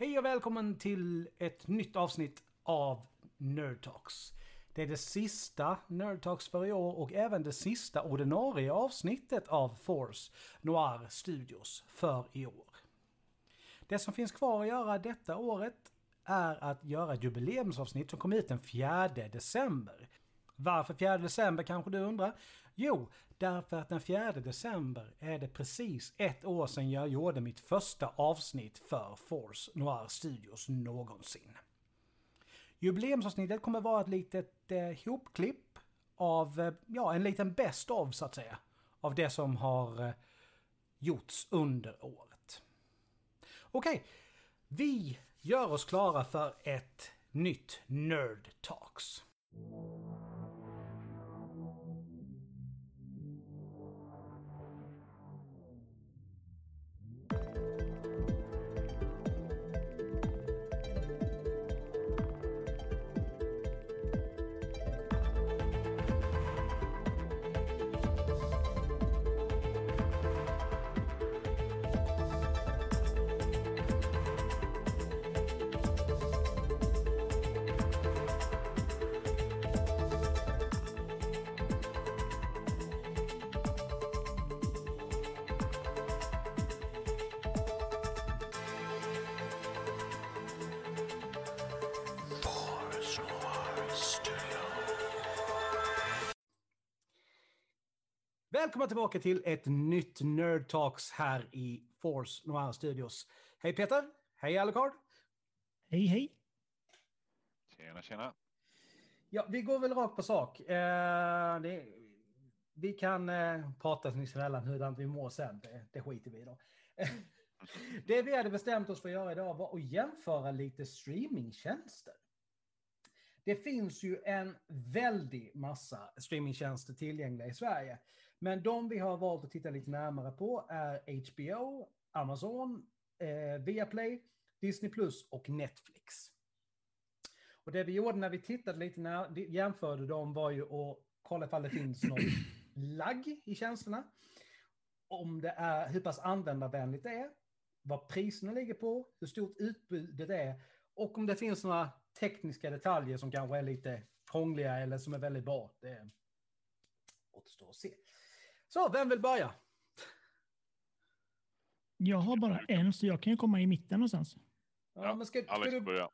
Hej och välkommen till ett nytt avsnitt av Nerd Talks. Det är det sista Nerd Talks för i år och även det sista ordinarie avsnittet av Force Noir Studios för i år. Det som finns kvar att göra detta året är att göra ett jubileumsavsnitt som kommer ut den 4 december. Varför 4 december kanske du undrar? Jo, därför att den 4 december är det precis ett år sedan jag gjorde mitt första avsnitt för Force Noir Studios någonsin. Jubileumsavsnittet kommer vara ett litet eh, hopklipp av, eh, ja, en liten best of så att säga. Av det som har eh, gjorts under året. Okej, vi gör oss klara för ett nytt Nerd Talks. Välkomna tillbaka till ett nytt Nerd Talks här i Force Noir Studios. Hej Peter! Hej Alucard! Hej hej! Tjena, tjena. Ja, vi går väl rakt på sak. Eh, det, vi kan eh, prata sinsemellan hur vi mår sen, det, det skiter vi i då. det vi hade bestämt oss för att göra idag var att jämföra lite streamingtjänster. Det finns ju en väldig massa streamingtjänster tillgängliga i Sverige. Men de vi har valt att titta lite närmare på är HBO, Amazon, eh, Viaplay, Disney Plus och Netflix. Och det vi gjorde när vi tittade lite när, jämförde dem var ju att kolla ifall det finns någon lagg i tjänsterna. Om det är, hur pass användarvänligt det är, vad priserna ligger på, hur stort utbudet är och om det finns några tekniska detaljer som kanske är lite krångliga eller som är väldigt bra. Det återstår att se. Så, vem vill börja? Jag har bara en, så jag kan ju komma i mitten någonstans. Ja, men ska, Alex ska du, börja.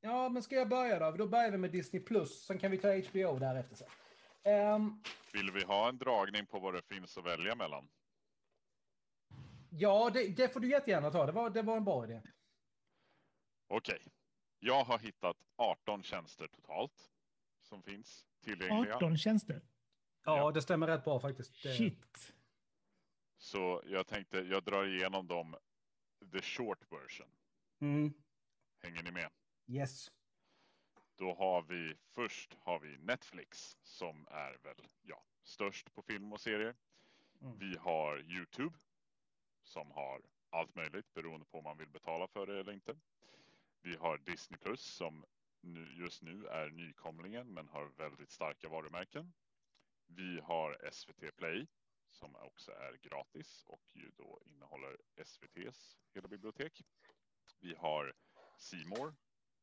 Ja, men ska jag börja då? Då börjar vi med Disney+. Plus. Sen kan vi ta HBO därefter. Sen. Um, Vill vi ha en dragning på vad det finns att välja mellan? Ja, det, det får du jättegärna ta. Det var, det var en bra idé. Okej. Okay. Jag har hittat 18 tjänster totalt som finns tillgängliga. 18 tjänster? Ja, det stämmer rätt bra faktiskt. Shit. Så jag tänkte, jag drar igenom dem, the short version. Mm. Hänger ni med? Yes. Då har vi först har vi Netflix som är väl ja, störst på film och serier. Mm. Vi har Youtube som har allt möjligt beroende på om man vill betala för det eller inte. Vi har Disney Plus som nu, just nu är nykomlingen men har väldigt starka varumärken. Vi har SVT Play som också är gratis och ju då innehåller SVTs hela bibliotek. Vi har Simor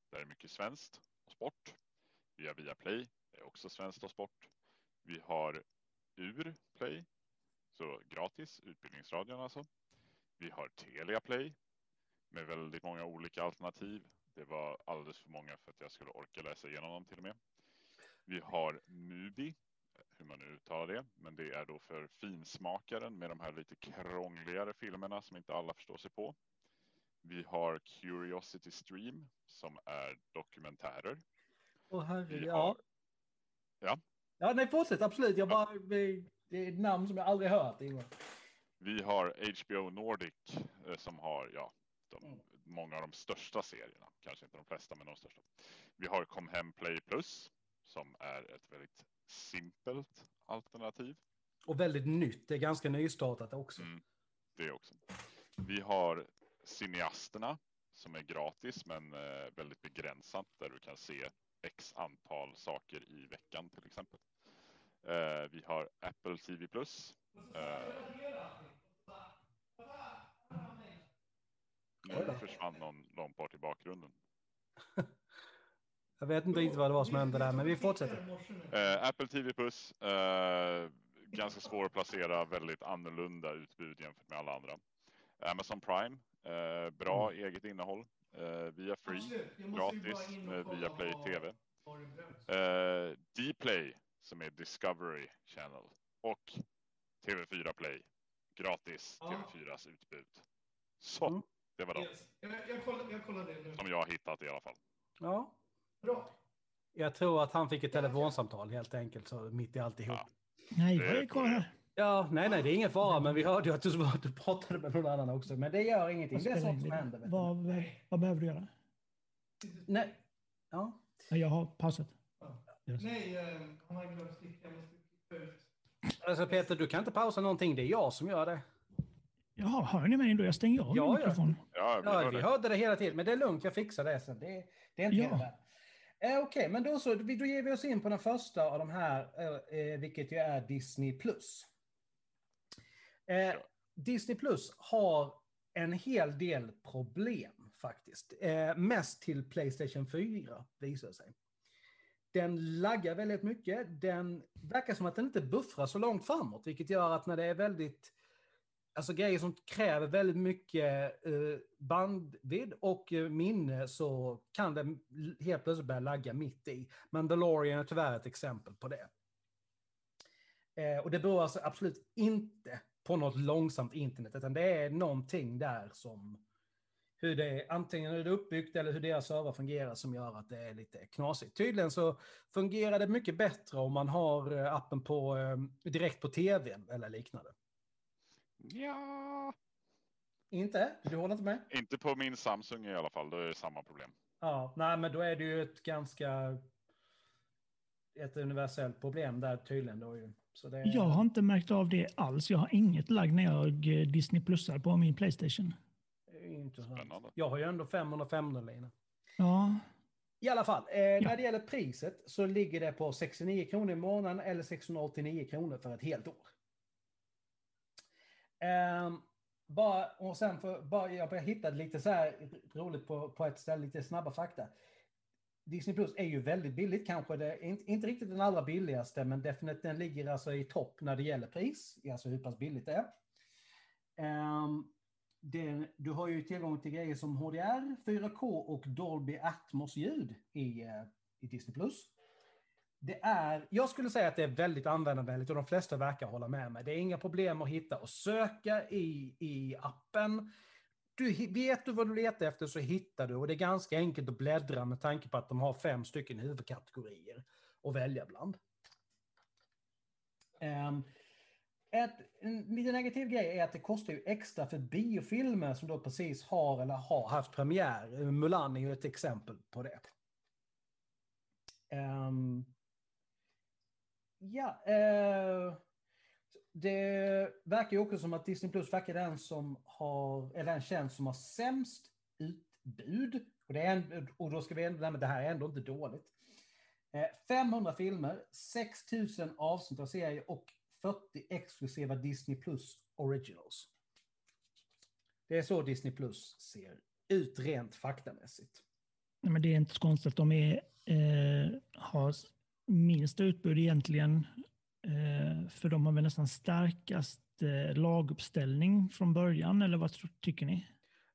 där är mycket svenskt och sport. Vi har Viaplay, det är också svenskt och sport. Vi har UR Play, så gratis, Utbildningsradion alltså. Vi har Telia Play med väldigt många olika alternativ. Det var alldeles för många för att jag skulle orka läsa igenom dem till och med. Vi har Mubi hur man nu uttalar det, men det är då för finsmakaren med de här lite krångligare filmerna som inte alla förstår sig på. Vi har Curiosity Stream som är dokumentärer. Åh herre, ja. Ja. Ja, nej fortsätt absolut. Jag bara, det är ett namn som jag aldrig hört innan. Vi har HBO Nordic eh, som har, ja, de, mm. många av de största serierna. Kanske inte de flesta, men de största. Vi har Comhem Play Plus som är ett väldigt simpelt alternativ. Och väldigt nytt. Det är ganska nystartat också. Mm, det också. Vi har cineasterna som är gratis men eh, väldigt begränsat där du kan se x antal saker i veckan till exempel. Eh, vi har Apple TV Plus. Eh, Nu försvann någon långt bort i bakgrunden. Jag vet inte riktigt vad det var som hände där, men vi fortsätter. Uh, Apple TV Plus, uh, ganska svår att placera, väldigt annorlunda utbud jämfört med alla andra. Amazon Prime, uh, bra mm. eget innehåll. via Free, gratis med Viaplay TV. Uh, Dplay som är Discovery Channel och TV4 Play, gratis TV4s utbud. Så, mm. det var de. Yes. Jag, jag, kollar, jag kollar det nu. Som jag har hittat i alla fall. Ja. Bra. Jag tror att han fick ett telefonsamtal helt enkelt, så mitt i alltihop. Ja. Nej, jag är kvar här. Ja, nej, nej, det är ingen fara, men vi hörde ju att du, du pratade med någon annan också. Men det gör ingenting, det är sånt som händer. Vad, vad behöver du göra? Nej. Ja. Jag har pausat. Yes. Nej, uh, han har glömt. Alltså Peter, du kan inte pausa någonting. Det är jag som gör det. Jaha, hör ni mig då? Jag stänger av ja, min mikrofon. Ja, vi, ja, vi hörde det hela tiden. Men det är lugnt, jag fixar det sen. Det, det är inte ja. Eh, Okej, okay, men då så, då ger vi oss in på den första av de här, eh, eh vilket ju är Disney+. Plus. Eh, Disney Plus har en hel del problem faktiskt. Eh, mest till Playstation 4 visar sig. Den laggar väldigt mycket. Den verkar som att den inte buffrar så långt framåt, vilket gör att när det är väldigt alltså grejer som kräver väldigt mycket eh, bandvidd och eh, minne så kan det helt plötsligt börja lagga mitt i. Mandalorian är tyvärr ett exempel på det. Eh, och det beror alltså absolut inte på något långsamt internet, utan det är någonting där som hur det är, antingen hur det är uppbyggt eller hur deras server fungerar som gör att det är lite knasigt. Tydligen så fungerar det mycket bättre om man har eh, appen på, eh, direkt på tv eller liknande. Ja. Inte? Du håller inte med? Inte på min Samsung i alla fall, då är det samma problem. Ja, nej men då är det ju ett ganska ett universellt problem där tydligen då ju. Så det... Jag har inte märkt av det alls. Jag har inget lagg när jag eh, Disney Plusar på min Playstation. Intressant. Jag har ju ändå 500 500 Ja. I alla fall, eh, ja. när det gäller priset så ligger det på 69 kronor i månaden eller 689 kronor för ett helt år. Um, bara, och sen för, bara, jag hittade lite så här roligt på, på ett ställe, lite snabba fakta. Disney Plus är ju väldigt billigt, kanske det, inte, inte riktigt den allra billigaste, men definitivt den ligger alltså i topp när det gäller pris, alltså hur pass billigt det är. Um, det, du har ju tillgång till grejer som HDR, 4K och Dolby Atmos-ljud i, eh, i Disney Plus. Det är, jag skulle säga att det är väldigt användarvänligt och de flesta verkar hålla med mig. Det är inga problem att hitta och söka i, i appen. Du vet du vad du letar efter så hittar du och det är ganska enkelt att bläddra med tanke på att de har fem stycken huvudkategorier att välja bland. Um, ett, en lite negativ grej är att det kostar ju extra för biofilmer som då precis har eller har haft premiär. Mulan är ju ett exempel på det. Um, Ja, eh, det verkar ju också som att Disney Plus verkar den som har, eller den tjänst som har sämst utbud. Och, det är en, och då ska vi ändå nämna det här är ändå inte dåligt. Eh, 500 filmer, 6000 avsnitt av serier och 40 exklusiva Disney Plus Originals. Det är så Disney Plus ser ut rent faktamässigt. Nej, men det är inte så konstigt att de är, eh, har minst utbud egentligen. Eh, för de har väl nästan starkast eh, laguppställning från början, eller vad tycker ni?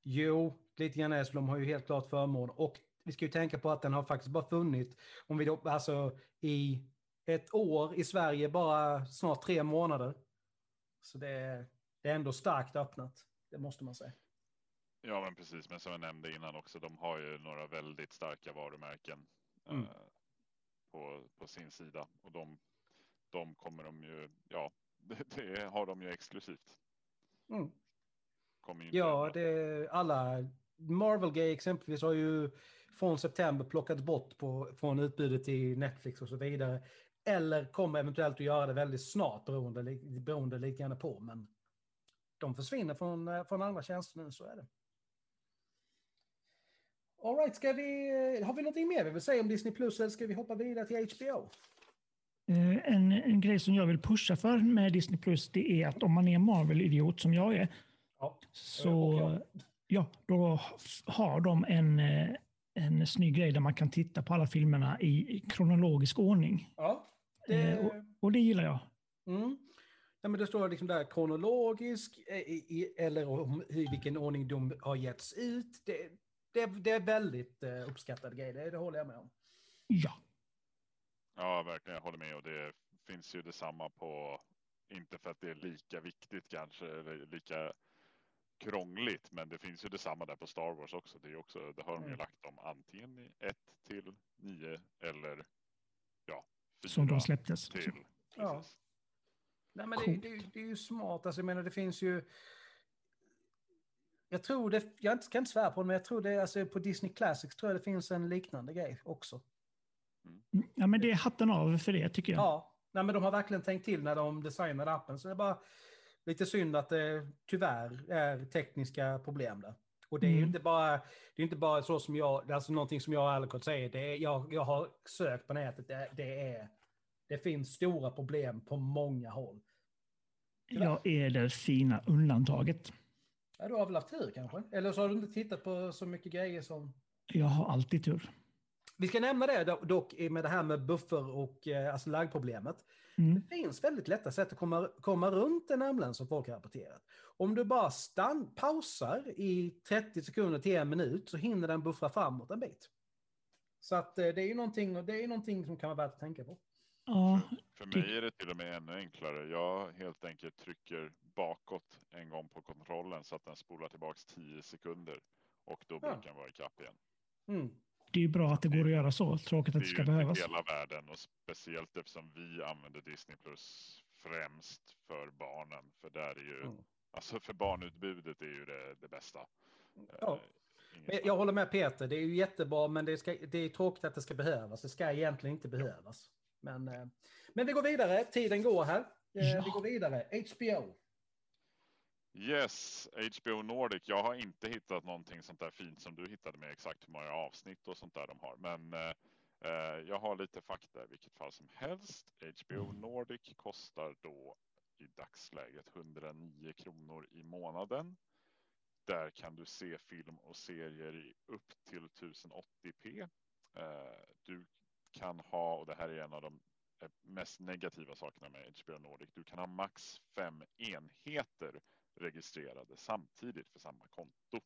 Jo, lite grann är så. De har ju helt klart förmån. Och vi ska ju tänka på att den har faktiskt bara funnits, om vi då, alltså i ett år i Sverige, bara snart tre månader. Så det är, det är ändå starkt öppnat, det måste man säga. Ja, men precis. Men som jag nämnde innan också, de har ju några väldigt starka varumärken. Mm. Eh, på, på sin sida och de, de kommer de ju, ja, det, det har de ju exklusivt. Mm. ja, det, alla Marvel Gay exempelvis har ju från september plockats bort på, från utbudet i Netflix och så vidare. Eller kommer eventuellt att göra det väldigt snart beroende, beroende lite grann på. Men de försvinner från, från andra tjänster nu, så är det. All right, ska vi, har vi någonting mer vi vill säga om Disney Plus eller ska vi hoppa vidare till HBO? Eh, en, en grej som jag vill pusha för med Disney Plus det är att om man är Marvel-idiot som jag är ja, så Ja, då har de en, eh, en snygg grej där man kan titta på alla filmerna i kronologisk ordning. Ja. Det... Eh, och, och, det gillar jag. Mm. Ja, men det står liksom där kronologisk eller om i vilken ordning de har getts ut. Det, det, det är väldigt uppskattad grej, det, det håller jag med om. Ja. Ja, verkligen. Jag håller med och det finns ju detsamma på, inte för att det är lika viktigt kanske, eller lika krångligt, men det finns ju detsamma där på Star Wars också. Det, är också, det har de ju mm. lagt om antingen i 1 till 9 eller ja, 4 Som de släpptes. Till, ja. Nej, men det, det, det, är ju smart. Alltså, jag menar, det finns ju... Jag tror det, jag kan inte svära på det, men jag tror det, alltså på Disney Classics tror jag det finns en liknande grej också. Mm. Ja, men det är hatten av för det tycker jag. Ja, Nej, men de har verkligen tänkt till när de designade appen. Så det är bara lite synd att det tyvärr är tekniska problem där. Och det är mm. inte bara, det är inte bara så som jag, alltså någonting som jag och Alcott säger, det är, jag, jag har sökt på nätet, det, det, är, det finns stora problem på många håll. Tyvärr. Jag är det fina undantaget. Ja, du har väl haft tur kanske? Eller så har du inte tittat på så mycket grejer som... Jag har alltid tur. Vi ska nämna det dock med det här med buffer och eh, alltså laggproblemet. Mm. Det finns väldigt lätta sätt att komma, komma runt en ambulans som folk har rapporterat. Om du bara stann, pausar i 30 sekunder till en minut så hinner den buffra framåt en bit. Så att eh, det är ju någonting, det är någonting som kan vara värt att tänka på. Ja, för mig är det till och med ännu enklare. Jag helt enkelt trycker bakåt en gång på kontrollen så att den spolar tillbaks 10 sekunder och då brukar ja. den vara ikapp igen. Mm det är ju bra att det går att göra så. Tråkigt att det, ska behövas. Det är ju hela världen och speciellt eftersom vi använder Disney Plus främst för barnen. För där är ju, mm. alltså för barnutbudet är ju det, det bästa. Ja. Uh, jag håller med Peter, det är ju jättebra men det, ska, det är tråkigt att det ska behövas. Det ska egentligen inte behövas. Men, uh, men vi går vidare, tiden går här. Uh, ja. Vi går vidare, HBO. Yes, HBO Nordic. Jag har inte hittat någonting sånt där fint som du hittade med exakt hur många avsnitt och sånt där de har. Men eh, eh jag har lite fakta i vilket fall som helst. HBO mm. Nordic kostar då i dagsläget 109 kronor i månaden. Där kan du se film och serier i upp till 1080p. Eh, du kan ha, och det här är en av de eh, mest negativa sakerna med HBO Nordic. Du kan ha max fem enheter registrerade samtidigt för samma konto.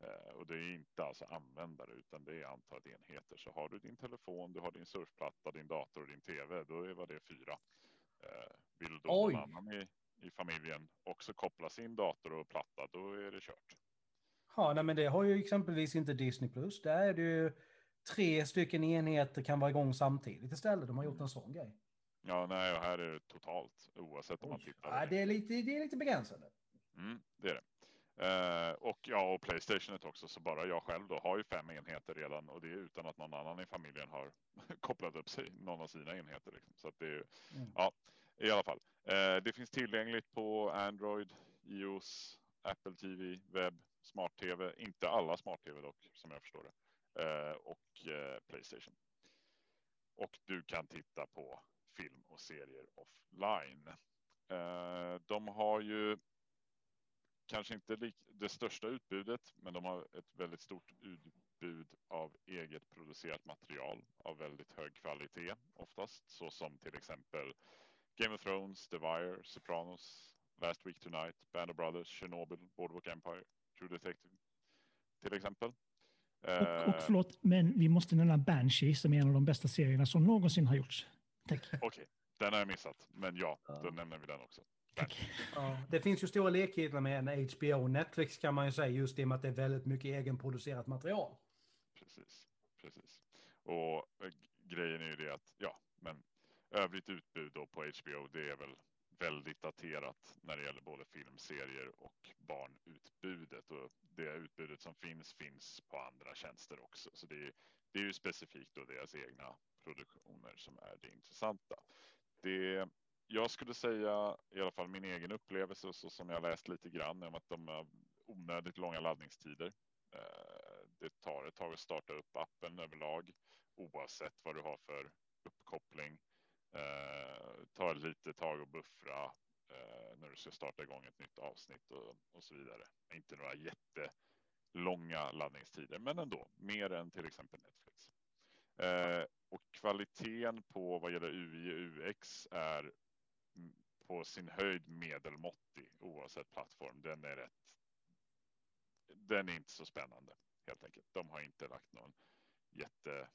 Eh, och det är inte alltså användare utan det är antalet enheter. Så har du din telefon, du har din surfplatta, din dator och din tv, då är det fyra. Eh, vill då Oj. någon annan i, i familjen också koppla sin dator och platta, då är det kört. Ja, nej, men det har ju exempelvis inte Disney Plus. Där är det ju tre stycken enheter kan vara igång samtidigt istället. De har gjort en sån grej. Ja, nej, och här är det totalt oavsett Oj. om man tittar. Ja, det är lite, det är lite begränsande. Mm, det är det. Uh, och ja, och Playstationet också, så bara jag själv då har ju fem enheter redan och det är utan att någon annan i familjen har kopplat upp sig någon av sina enheter. Liksom. Så att det är mm. ja, i alla fall. Uh, det finns tillgängligt på Android, iOS, Apple TV, webb, smart TV. Inte alla smart TV dock, som jag förstår det. Eh, och eh, Playstation. Och du kan titta på film och serier offline. Eh, de har ju kanske inte det största utbudet, men de har ett väldigt stort utbud av eget producerat material av väldigt hög kvalitet oftast, så som till exempel Game of Thrones, The Wire, Sopranos, Last Week Tonight, Band of Brothers, Chernobyl, Boardwalk Empire, True Detective till exempel. Och, och eh, förlåt, men vi måste nämna Banshee som är en av de bästa serierna som någonsin har gjorts. Okej, okay, den har jag missat, men ja, då nämner vi den också. Ja, det finns ju stora likheter med en HBO och Netflix kan man ju säga just i och med att det är väldigt mycket egenproducerat material. Precis, precis. Och äh, grejen är ju det att ja, men övrigt utbud då på HBO, det är väl väldigt daterat när det gäller både filmserier och barnutbudet och det utbudet som finns finns på andra tjänster också. Så det är, det är ju specifikt då deras egna produktioner som är det intressanta. Det jag skulle säga, i alla fall min egen upplevelse, så som jag läst lite grann om att de har onödigt långa laddningstider. Eh, det tar ett tag att starta upp appen överlag, oavsett vad du har för uppkoppling. Eh, tar lite tag och buffra eh, när du ska starta igång ett nytt avsnitt och, och så vidare. Inte några jättelånga laddningstider, men ändå mer än till exempel Netflix. Eh, och kvaliteten på vad gäller UI och UX är mm, på sin höjd medelmåttig oavsett plattform. Den är rätt. Den är inte så spännande helt enkelt. De har inte lagt någon jätte.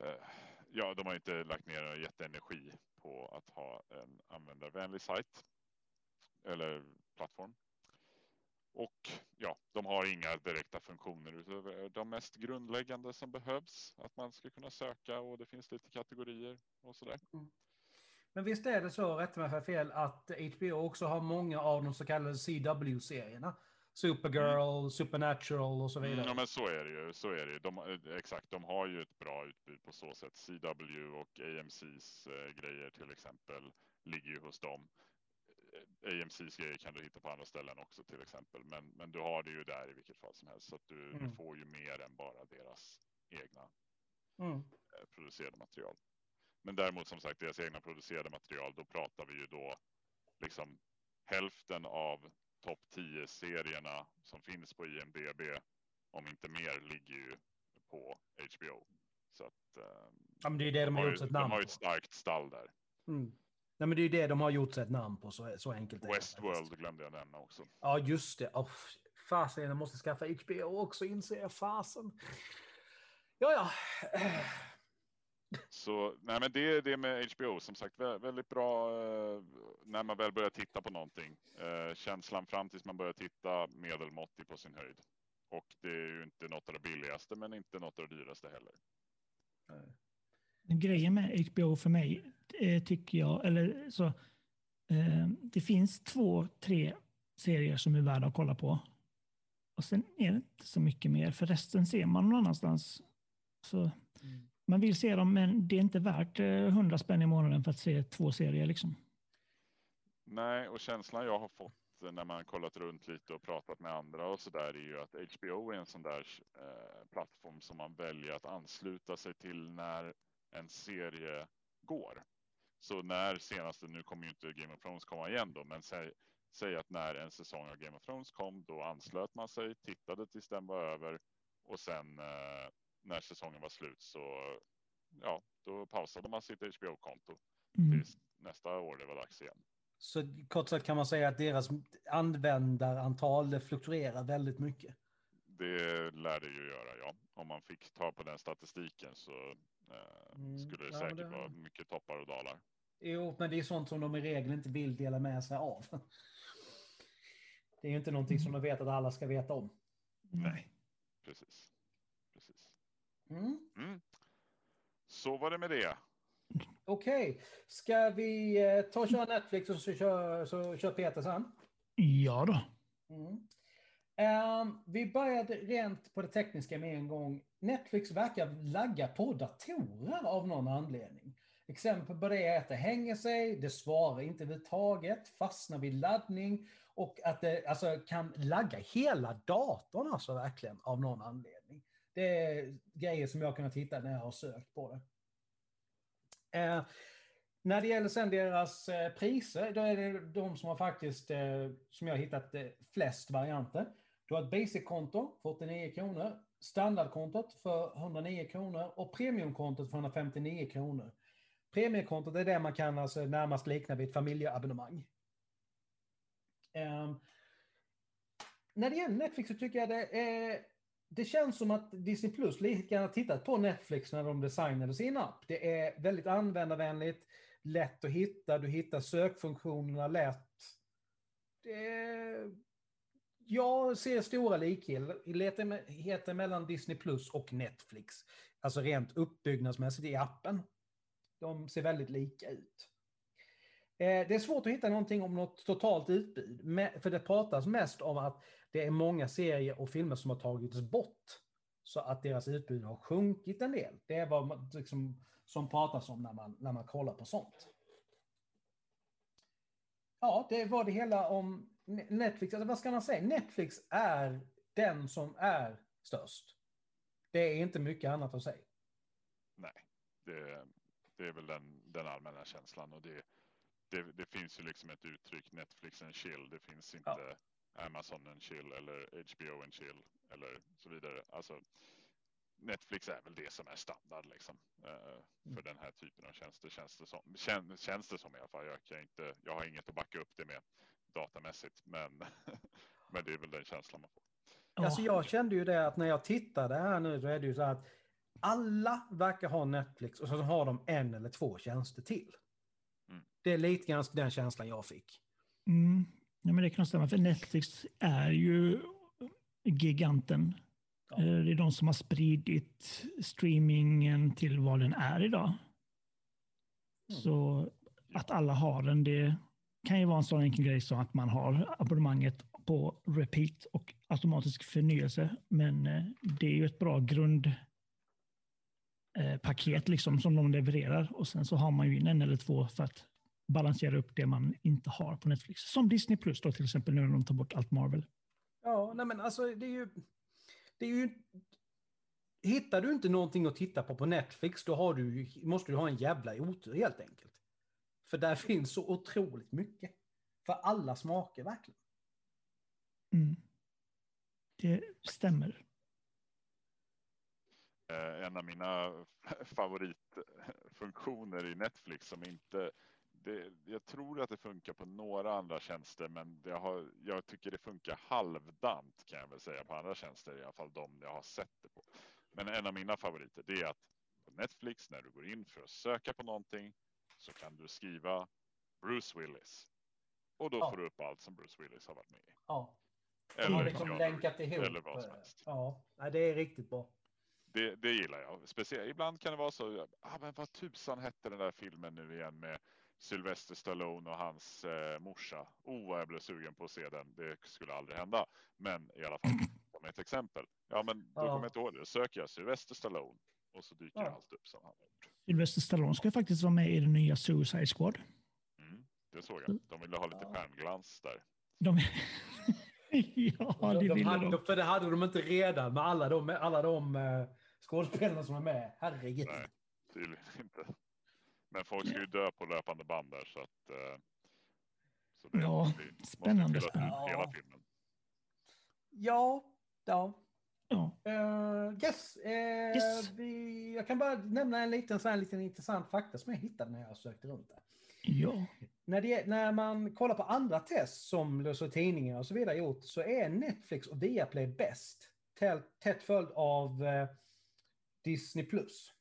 Eh, ja, de har inte lagt ner någon jätteenergi på att ha en användarvänlig sajt eller plattform. Och ja, de har inga direkta funktioner utöver de mest grundläggande som behövs. Att man ska kunna söka och det finns lite kategorier och sådär. Mm. Men visst är det så, rätt mig för fel, att HBO också har många av de så kallade CW-serierna? Supergirl, mm. Supernatural och så vidare. Mm, ja, men så är det ju. Så är det. De, eh, exakt, de har ju ett bra utbud på så sätt. CW och AMCs eh, grejer till exempel ligger ju hos dem. Eh, AMCs grejer kan du hitta på andra ställen också till exempel. Men, men du har det ju där i vilket fall som helst. Så att du, mm. du får ju mer än bara deras egna mm. eh, producerade material. Men däremot som sagt deras egna producerade material, då pratar vi ju då liksom hälften av topp 10 serierna som finns på IMDB, om inte mer, ligger ju på HBO. Så att, eh, ja, men det är det de, de har gjort ett namn De har ju ett starkt stall där. Mm. Nej, men det är det de har gjort sig ett namn på, så, så enkelt Westworld glömde jag nämna också. Ja, just det. Oh, fasen, jag måste skaffa HBO också, inser jag. Fasen. Ja, ja. Så nej, men det är det med HBO som sagt väldigt bra eh, när man väl börjar titta på någonting. Eh, känslan fram tills man börjar titta medelmåttig på sin höjd. Och det är ju inte något av det billigaste, men inte något av det dyraste heller. Grejen med HBO för mig eh, tycker jag, eller så, det finns två, tre serier som är värda att kolla på. Och sen är det inte så mycket mer, för resten ser man någon annanstans. Så mm. Man vill se dem, men det är inte värt eh, 100 spänn i månaden för att se två serier. Liksom. Nej, och känslan jag har fått när man kollat runt lite och pratat med andra och så där är ju att HBO är en sån där eh, plattform som man väljer att ansluta sig till när en serie går. Så när senaste, nu kommer ju inte Game of Thrones komma igen då, men säg, säg att när en säsong av Game of Thrones kom, då anslöt man sig, tittade tills den var över och sen eh, när säsongen var slut så ja, då pausade man sitt HBO-konto mm. tills nästa år det var dags igen. Så kort sagt kan man säga att deras användarantal fluktuerar väldigt mycket. Det lär det ju göra, ja. Om man fick ta på den statistiken så eh, mm, skulle det ja, säkert det... vara mycket toppar och dalar. Jo, men det är sånt som de i regel inte vill dela med sig av. Det är ju inte någonting som de vet att alla ska veta om. Nej, precis. precis. Mm. Mm. Så var det med det. Okej, okay. ska vi eh, ta och köra Netflix och så kör, så kör Peter sen? Ja då. Mm. Um, vi började rent på det tekniska med en gång. Netflix verkar lagga på datorer av någon anledning. Exempel på det är att det hänger sig, det svarar inte överhuvudtaget, fastnar vid laddning och att det alltså, kan lagga hela datorn alltså verkligen av någon anledning. Det är grejer som jag har kunnat hitta när jag har sökt på det. Eh, när det gäller sen deras eh, priser, då är det de som har faktiskt, eh, som jag har hittat eh, flest varianter. Du har ett basic-konto för 89 kronor, standardkontot för 109 kronor och premiumkontot för 159 kronor. Premiekontot är det man kan alltså närmast likna vid ett familjeabonnemang. Um, när det gäller Netflix så tycker jag det är det känns som att Disney Plus lite grann har tittat på Netflix när de designade sin app. Det är väldigt användarvänligt, lätt att hitta, du hittar sökfunktionerna lätt. Det... Jag ser stora likheter mellan Disney Plus och Netflix. Alltså rent uppbyggnadsmässigt i appen. De ser väldigt lika ut. Eh, det är svårt att hitta någonting om något totalt utbud, för det pratas mest om att det är många serier och filmer som har tagits bort. Så att deras utbud har sjunkit en del. Det är vad man, liksom, som pratas om när man, när man kollar på sånt. Ja, det var det hela om Netflix. Alltså, vad ska man säga? Netflix är den som är störst. Det är inte mycket annat att säga. Nej, det, det är väl den, den allmänna känslan och det, det, det, finns ju liksom ett uttryck Netflix and chill. Det finns inte. Ja Amazon and chill eller HBO and chill eller så vidare. Alltså Netflix är väl det som är standard liksom. Uh, för den här typen av tjänster känns det som. Kän, känns det som i alla fall. Jag, kan inte, jag har inget att backa upp det med datamässigt, men, men det är väl den känslan man får. Alltså jag kände ju det att när jag tittade här nu så är det ju så att alla verkar ha Netflix och så har de en eller två tjänster till. Mm. Det är lite grann den känslan jag fick. Mm. Ja, men det kan stämma, för Netflix är ju giganten. Ja. Eh, det är de som har spridit streamingen till vad den är idag. Mm. Så att alla har den, det kan ju vara en sån enkel grej som att man har abonnemanget på repeat och automatisk förnyelse. Men eh, det är ju ett bra grundpaket eh, liksom som de levererar och sen så har man ju in en eller två för att balansera upp det man inte har på Netflix. Som Disney Plus då till exempel nu när de tar bort allt Marvel. Ja, nej men alltså det är ju... Det är ju hittar du inte någonting att titta på på Netflix då har du, måste du ha en jävla otur helt enkelt. För där finns så otroligt mycket. För alla smaker verkligen. Mm. Det stämmer. Eh, en av mina favoritfunktioner i Netflix som inte det, jag tror att det funkar på några andra tjänster, men har, jag tycker det funkar halvdant kan jag väl säga på andra tjänster, i alla fall de jag har sett det på. Men en av mina favoriter det är att på Netflix när du går in för att söka på någonting så kan du skriva Bruce Willis och då ja. får du upp allt som Bruce Willis har varit med i. Ja. Eller liksom länkat ihop. Eller vad som helst. Ja, det är riktigt bra. Det, det gillar jag. Speciellt ibland kan det vara så. Ah, men vad tusan hette den där filmen nu igen med Sylvester Stallone och hans eh, morsa. Oh, vad jag blev sugen på att se den. Det skulle aldrig hända. Men i alla fall som ett exempel. Ja, men då ja. kommer jag inte ihåg det. Då söker jag Sylvester Stallone och så dyker ja. allt upp som han har gjort. Sylvester Stallone ska faktiskt vara med i den nya Suicide Squad. Mm, det såg jag. De ville ha lite ja. stjärnglans där. De... ja, det ville de. de. För det hade de inte redan med alla de, alla de uh, skådespelarna som är med. Herregud. Nej, tydligen inte. Men folk ska ju dö på löpande band där så att. Uh, så det ja, måste, spännande. Ja. hela filmen. Ja, ja. Ja. Uh, yes. Uh, yes. Vi, jag kan bara nämna en liten, så här, en liten intressant fakta som jag hittade när jag sökte runt det. Ja. När, det, när man kollar på andra test som löser tidningar och så vidare gjort så är Netflix och Viaplay bäst. Tätt följd av uh, Disney+. Plus.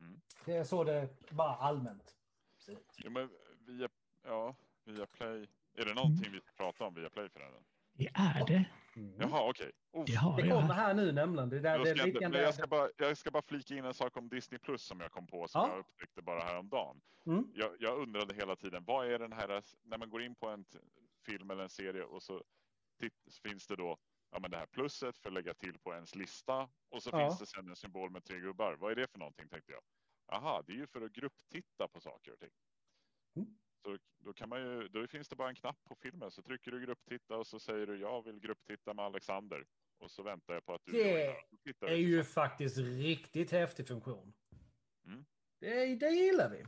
Mm. Det är så det bara allmänt ser ut. Ja, men via, ja, Viaplay. Är det någonting vi ska prata om Viaplay för den? Det är det. Mm. Jaha, okej. Okay. Oh. Det, det kommer här nu nämligen. Det där, det ska jag, jag, ska bara, jag ska bara flika in en sak om Disney Plus som jag kom på som ja. jag upptäckte bara häromdagen. Mm. Jag, jag undrade hela tiden, vad är den här, när man går in på en film eller en serie och så finns det då ja, men det här plusset för att lägga till på ens lista och så ja. finns det sen en symbol med tre gubbar. Vad är det för någonting tänkte jag. Aha, det är ju för att grupptitta på saker och ting. Mm. Så då, kan man ju, då finns det bara en knapp på filmen så trycker du grupptitta och så säger du jag vill grupptitta med Alexander. Och så väntar jag på att du... Det är ju faktiskt riktigt häftig funktion. Mm. Det, det gillar vi.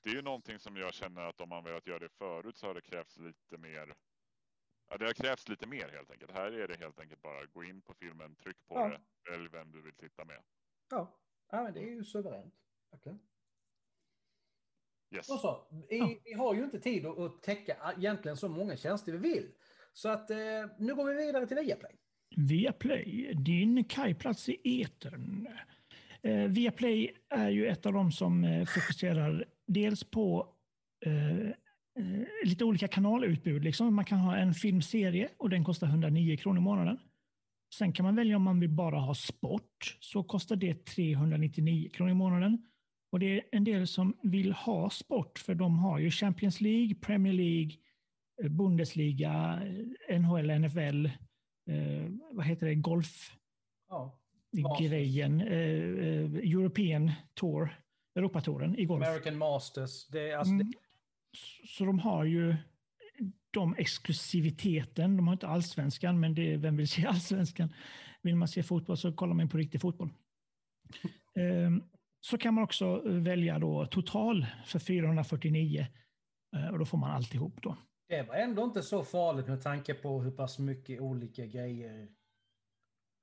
Det är ju någonting som jag känner att om man velat göra det förut så har det krävts lite mer. Ja, det har krävts lite mer helt enkelt. Här är det helt enkelt bara gå in på filmen, tryck på ja. det, välj vem du vill titta med. Ja, ja men det är ju suveränt. Okay. Yes. Och så, vi, vi, har ju inte tid att, att täcka egentligen så många tjänster vi vill. Så att eh, nu går vi vidare till Viaplay. Viaplay, din kajplats i etern. Eh, Viaplay är ju ett av de som eh, fokuserar dels på eh, eh, lite olika kanalutbud. Liksom. Man kan ha en filmserie och den kostar 109 kronor i månaden. Sen kan man välja om man vill bara ha sport, så kostar det 399 kronor i månaden. Och det är en del som vill ha sport, för de har ju Champions League, Premier League, eh, Bundesliga, eh, NHL, NFL, eh, vad heter det, golf... Ja. Grejen, eh, eh, European Tour, Europatouren i golf. American Masters. Det är alltså mm. Så de har ju de exklusiviteten. De har inte allsvenskan, men det vem vill se allsvenskan? Vill man se fotboll så kollar man på riktig fotboll. så kan man också välja då total för 449 eh, och då får man alltihop då. Det var ändå inte så farligt med tanke på hur pass mycket olika grejer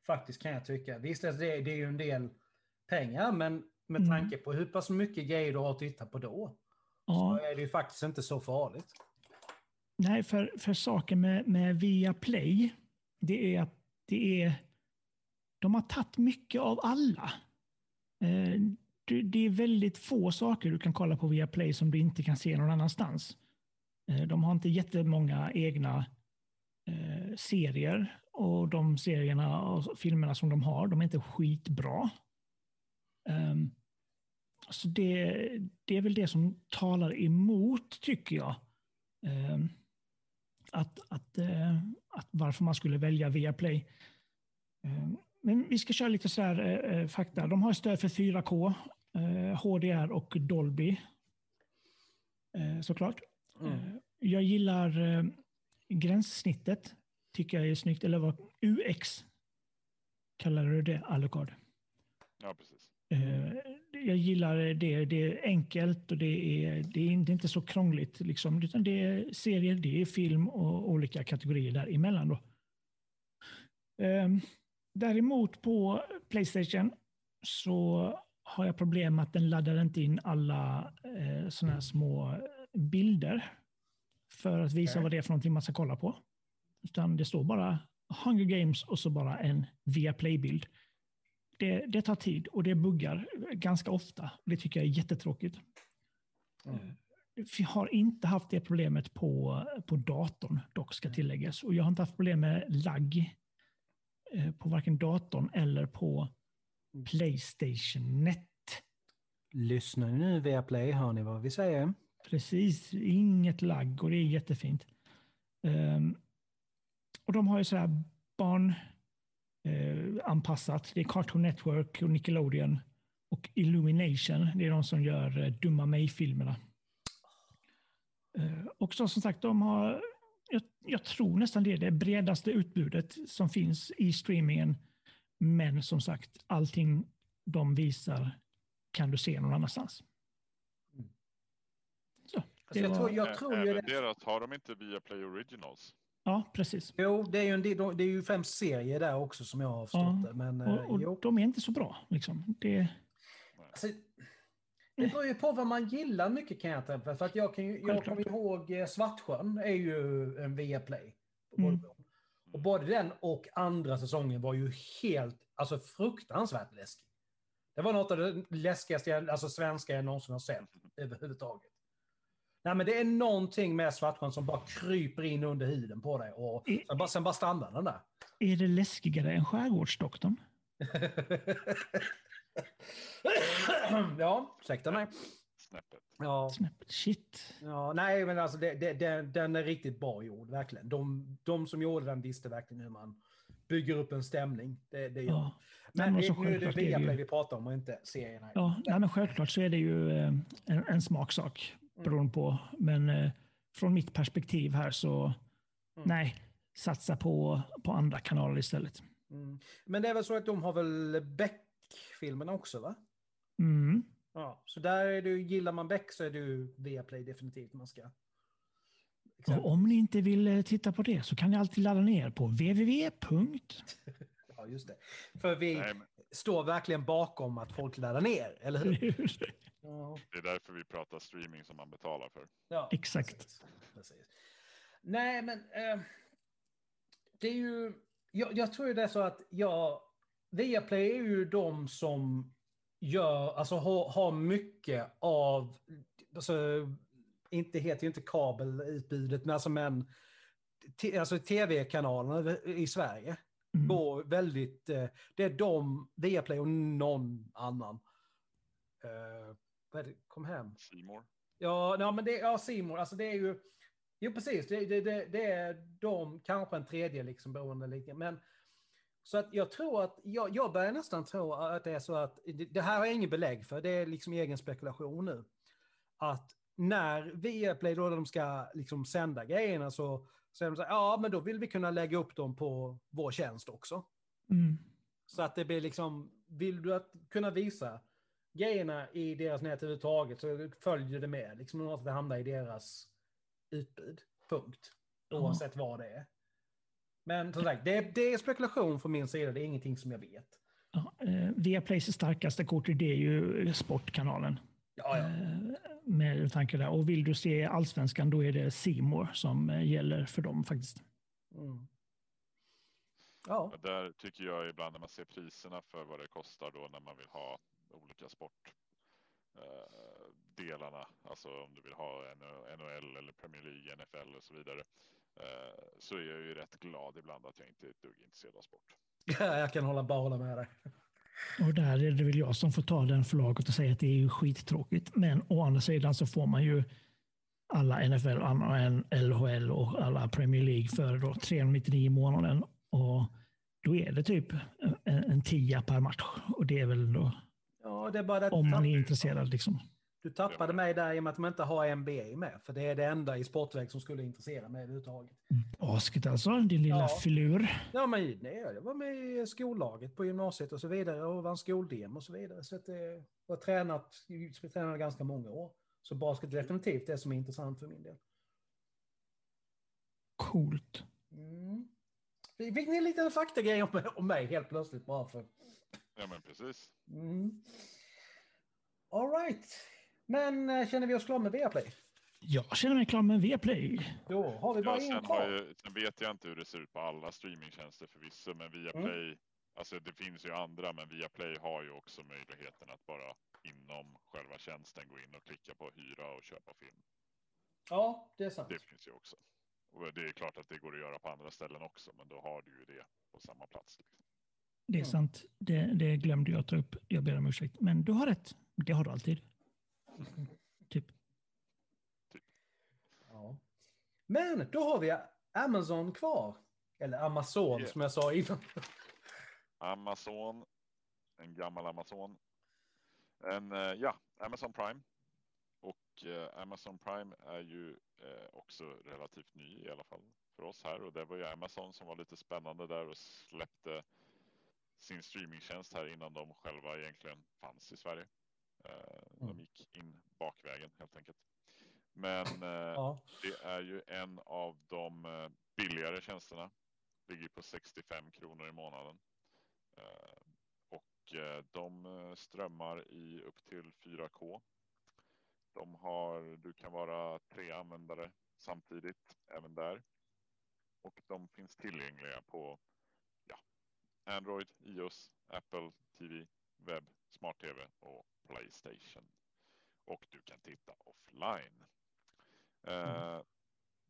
faktiskt kan jag tycka. Visst, det, det är ju en del pengar, men med Mm. tanke på hur pass mycket grejer du har att titta på då, Ja. så är det ju faktiskt inte så farligt. Nej, för, för saken med, med Viaplay, det är att det är, de har tagit mycket av alla du, det, är väldigt få saker du kan kolla på Viaplay som du inte kan se någon annanstans. Eh, de har inte jättemånga egna eh, serier och de serierna och filmerna som de har, de är inte skitbra. Um, så det, det är väl det som talar emot, tycker jag. Um, att, att, uh, att varför man skulle välja Viaplay. Um, ehm, men vi ska köra lite så här eh, eh fakta. De har stöd för 4K, HDR och Dolby. Eh, såklart. Mm. Eh, Jag gillar eh, gränssnittet. Tycker jag är snyggt. Eller vad? UX. Kallar du det, Alucard? Ja, precis. Eh, Jag gillar det. Det är enkelt och det är, det är inte- inte så krångligt. Liksom, utan det är serier, det är film och olika kategorier däremellan. Då. Ehm, Däremot på Playstation så har jag problem med att den laddar inte in alla eh, sådana här små bilder för att visa Okej. vad det är för någonting man ska kolla på. Utan det står bara Hunger Games och så bara en Viaplay-bild. Det, det tar tid och det buggar ganska ofta. Det tycker jag är jättetråkigt. Mm. Vi har inte haft det problemet på, på datorn, dock ska tilläggas. Och jag har inte haft problem med lagg eh, på varken datorn eller på Playstation Net. Lyssnar ni nu via Play hör ni vad vi säger. Precis, inget lagg och det är jättefint. Ehm, och de har ju så här barn eh, anpassat. Det är Cartoon Network och Nickelodeon och Illumination. Det är de som gör eh, Dumma mig-filmerna. Eh, och så, som sagt, de har, jag, jag tror nästan det är det bredaste utbudet som finns i streamingen. Men som sagt, allting de visar kan du se någon annanstans. Så, Alltså, det jag, var- tror, jag tror ju Även det. deras, har de inte via Play Originals? Ja, precis. Jo, det är ju, en, det är ju främst serier där också som jag har förstått Ja, det. Men eh, Och, och jo. de är inte så bra. Liksom. Det, Alltså, det beror ju på vad man gillar mycket kan jag tänka. För att jag, kan ju, jag kommer ihåg eh, Svartsjön är ju en Viaplay. Mm. Och både den och andra säsongen var ju helt, alltså fruktansvärt läskig. Det var något av det läskigaste alltså svenska jag någonsin har sett överhuvudtaget. Nej men det är någonting med Svartsjön som bara kryper in under huden på dig och sen bara, sen bara stannar den där. är det läskigare än Skärgårdsdoktorn? ja, ursäkta mig. Snäppet. Ja, Snäppet. Shit. ja, nej men alltså det, det, det, den är riktigt bra gjord, verkligen. De, de som gjorde den visste verkligen hur man bygger upp en stämning. Det, det gör Ja. Men men nu är det Viaplay vi pratar om och inte serierna. Ja, nej, men självklart så är det ju eh, en, en smaksak beroende på. Men eh, från mitt perspektiv här så Mm. nej, satsa på, på andra kanaler istället. Mm. Men det är väl så att de har väl Beck-filmerna också va? Mm. Ja, så där är det, gillar man Beck så är det ju Viaplay definitivt man ska. Och om ni inte vill eh, titta på det så kan ni alltid ladda ner på www. Ja, just det. För vi Nej, men står verkligen bakom att folk laddar ner, eller hur? Ja, det är därför vi pratar streaming som man betalar för. ja, Exakt. Precis, precis. Nej, men eh, det är ju... Jag, jag tror ju det är så att jag... Viaplay är ju de som gör, alltså har, har mycket av, alltså inte heter ju inte kabelutbudet, men alltså men alltså tv-kanalerna i Sverige Mm. går väldigt, eh, det är de, Viaplay och någon annan. Eh, vad är det? Kom hem. Seymour. Ja, ja men det ja, Simon, alltså det är ju, jo precis, det, det, det, det är de, kanske en tredje liksom beroende men så att jag tror att, jag, jag börjar nästan tro att det är så att, det, det här har jag ingen belägg för, det är liksom egen spekulation nu. Att när Viaplay då de ska liksom sända grejerna så säger de så här, ja men då vill vi kunna lägga upp dem på vår tjänst också. Mm. Så att det blir liksom, vill du att kunna visa grejerna i deras nät överhuvudtaget så följer det med. Liksom att det hamnar i deras utbud. Punkt. Oavsett vad det är. Men som sagt, det, det är spekulation från min sida. Det är ingenting som jag vet. Ja, eh, Viaplays starkaste kort det är ju Sportkanalen. Ja, ja. Eh, med tanke där. Och vill du se allsvenskan då är det Simor som eh, gäller för dem faktiskt. Mm. Ja. Där tycker jag ibland när man ser priserna för vad det kostar då när man vill ha olika sportdelarna, alltså om du vill ha NHL eller Premier League, NFL och så vidare, eh, så är jag ju rätt glad ibland att jag inte är ett dugg intresserad av sport. jag kan hålla, bara hålla med dig. Och där är det väl jag som får ta den förlaget och säga att det är ju skittråkigt. Men å andra sidan så får man ju alla NFL, LHL och alla Premier League för då 399 i månaden. Och då är det typ en, en tia per match. Och det är väl då ja, det är bara om man är intresserad. Liksom. Du tappade mig där i och med att de inte har NBA med. För det är det enda i sportväg som skulle intressera mig överhuvudtaget. Basket alltså, din lilla Ja. filur. Ja, men nej, jag var med i skollaget på gymnasiet och så vidare och vann skoldem och så vidare. Så att det var tränat, jag tränade ganska många år. Så basket är definitivt det som är intressant för min del. Coolt. Mm. Fick ni en liten faktagrej om, om mig helt plötsligt bara för... Ja, men precis. Mm. All right. Men eh, känner vi oss klara med Viaplay? Jag känner mig klar med Viaplay. Då har vi bara Ja, en sen, har kvar. ju, sen vet jag inte hur det ser ut på alla streamingtjänster förvisso, men via Mm. Play, alltså det finns ju andra, men via Play har ju också möjligheten att bara inom själva tjänsten gå in och klicka på hyra och köpa film. Ja, det är sant. Det finns ju också. Och det är klart att det går att göra på andra ställen också, men då har du ju det på samma plats. Liksom. Det är Mm. sant. Det, det glömde jag ta upp. Jag ber om ursäkt. Men du har rätt. Det har du alltid. Typ. Ja. Men då har vi Amazon kvar. Eller Amazon Yeah. som jag sa innan. Amazon, en gammal Amazon. En, eh, ja, Amazon Prime. Och eh, Amazon Prime är ju eh, också relativt ny i alla fall för oss här. Och det var ju Amazon som var lite spännande där och släppte sin streamingtjänst här innan de själva egentligen fanns i Sverige. Eh, De Mm. gick in bakvägen helt enkelt. Men eh, Ja. det är ju en av de eh, billigare tjänsterna. Ligger på 65 kronor i månaden. Och de strömmar i upp till 4K. De har, du kan vara tre användare samtidigt även där. Och de finns tillgängliga på ja, Android, iOS, Apple TV, webb, smart-tv och Playstation. Och du kan titta offline. Eh,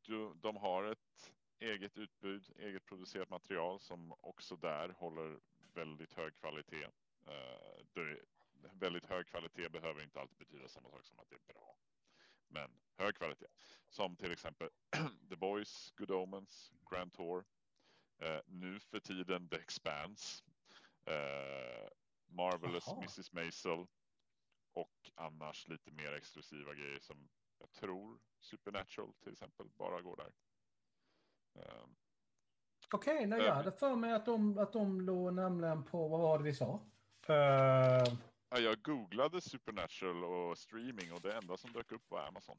du, de har ett eget utbud, eget producerat material som också där håller väldigt hög kvalitet. Eh, det, väldigt hög kvalitet behöver inte alltid betyda samma sak som att det är bra. Men hög kvalitet. Som till exempel The Boys, Good Omens, Grand Tour. Eh, nu för tiden The Expanse. Eh, Marvelous Jaha. Mrs. Maisel. Och annars lite mer exklusiva grejer som jag tror Supernatural till exempel bara går där. Eh, Okej, nej, jag Eh, hade för mig att de, att de låg nämligen på, vad var det vi sa? Ja, jag googlade Supernatural och streaming och det enda som dök upp var Amazon.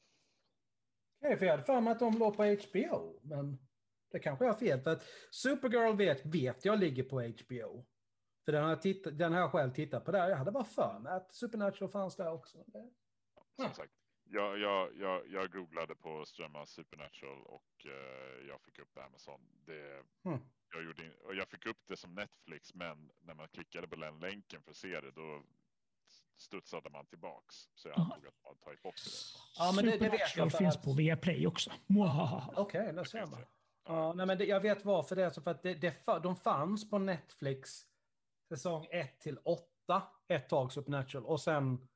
Okej, för jag hade för mig att de låg på HBO, men det kanske jag har fel. För att Supergirl vet, vet jag ligger på HBO. För den har, jag tittat, den har jag själv tittat på där. Jag hade bara för mig att Supernatural fanns där också. Det- Som sagt, jag, jag, jag, jag googlade på strömma Supernatural och eh, jag fick upp Amazon. Det, Mm. jag, gjorde, in- och jag fick upp det som Netflix, men när man klickade på den länken för att se det, då studsade man tillbaks. Så jag Ja. antog att man tagit bort det. Ja, men det- det vet jag finns att- på Viaplay också. Okej, där ser man. Ja, nej, men det, jag vet varför det är så. För att det, det, de fanns på Netflix säsong 1 till 8 ett tag, Supernatural. Och sen,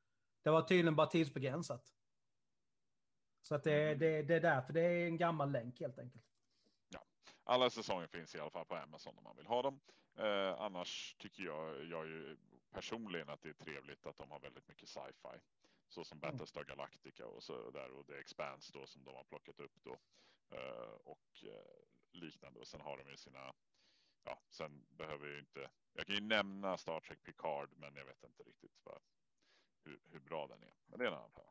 det var tydligen bara tidsbegränsat. Så att det, det, det är därför det är en gammal länk helt enkelt. Alla säsonger finns i alla fall på Amazon om man vill ha dem. Eh, annars tycker jag, jag ju personligen att det är trevligt att de har väldigt mycket sci-fi. Så som Mm. Battlestar Galactica och så där och The Expanse då som de har plockat upp då. Eh, och eh, liknande. Och sen har de ju sina, ja, sen behöver jag ju inte, jag kan ju nämna Star Trek Picard men jag vet inte riktigt vad, hur, hur bra den är. Men det är en annan fråga.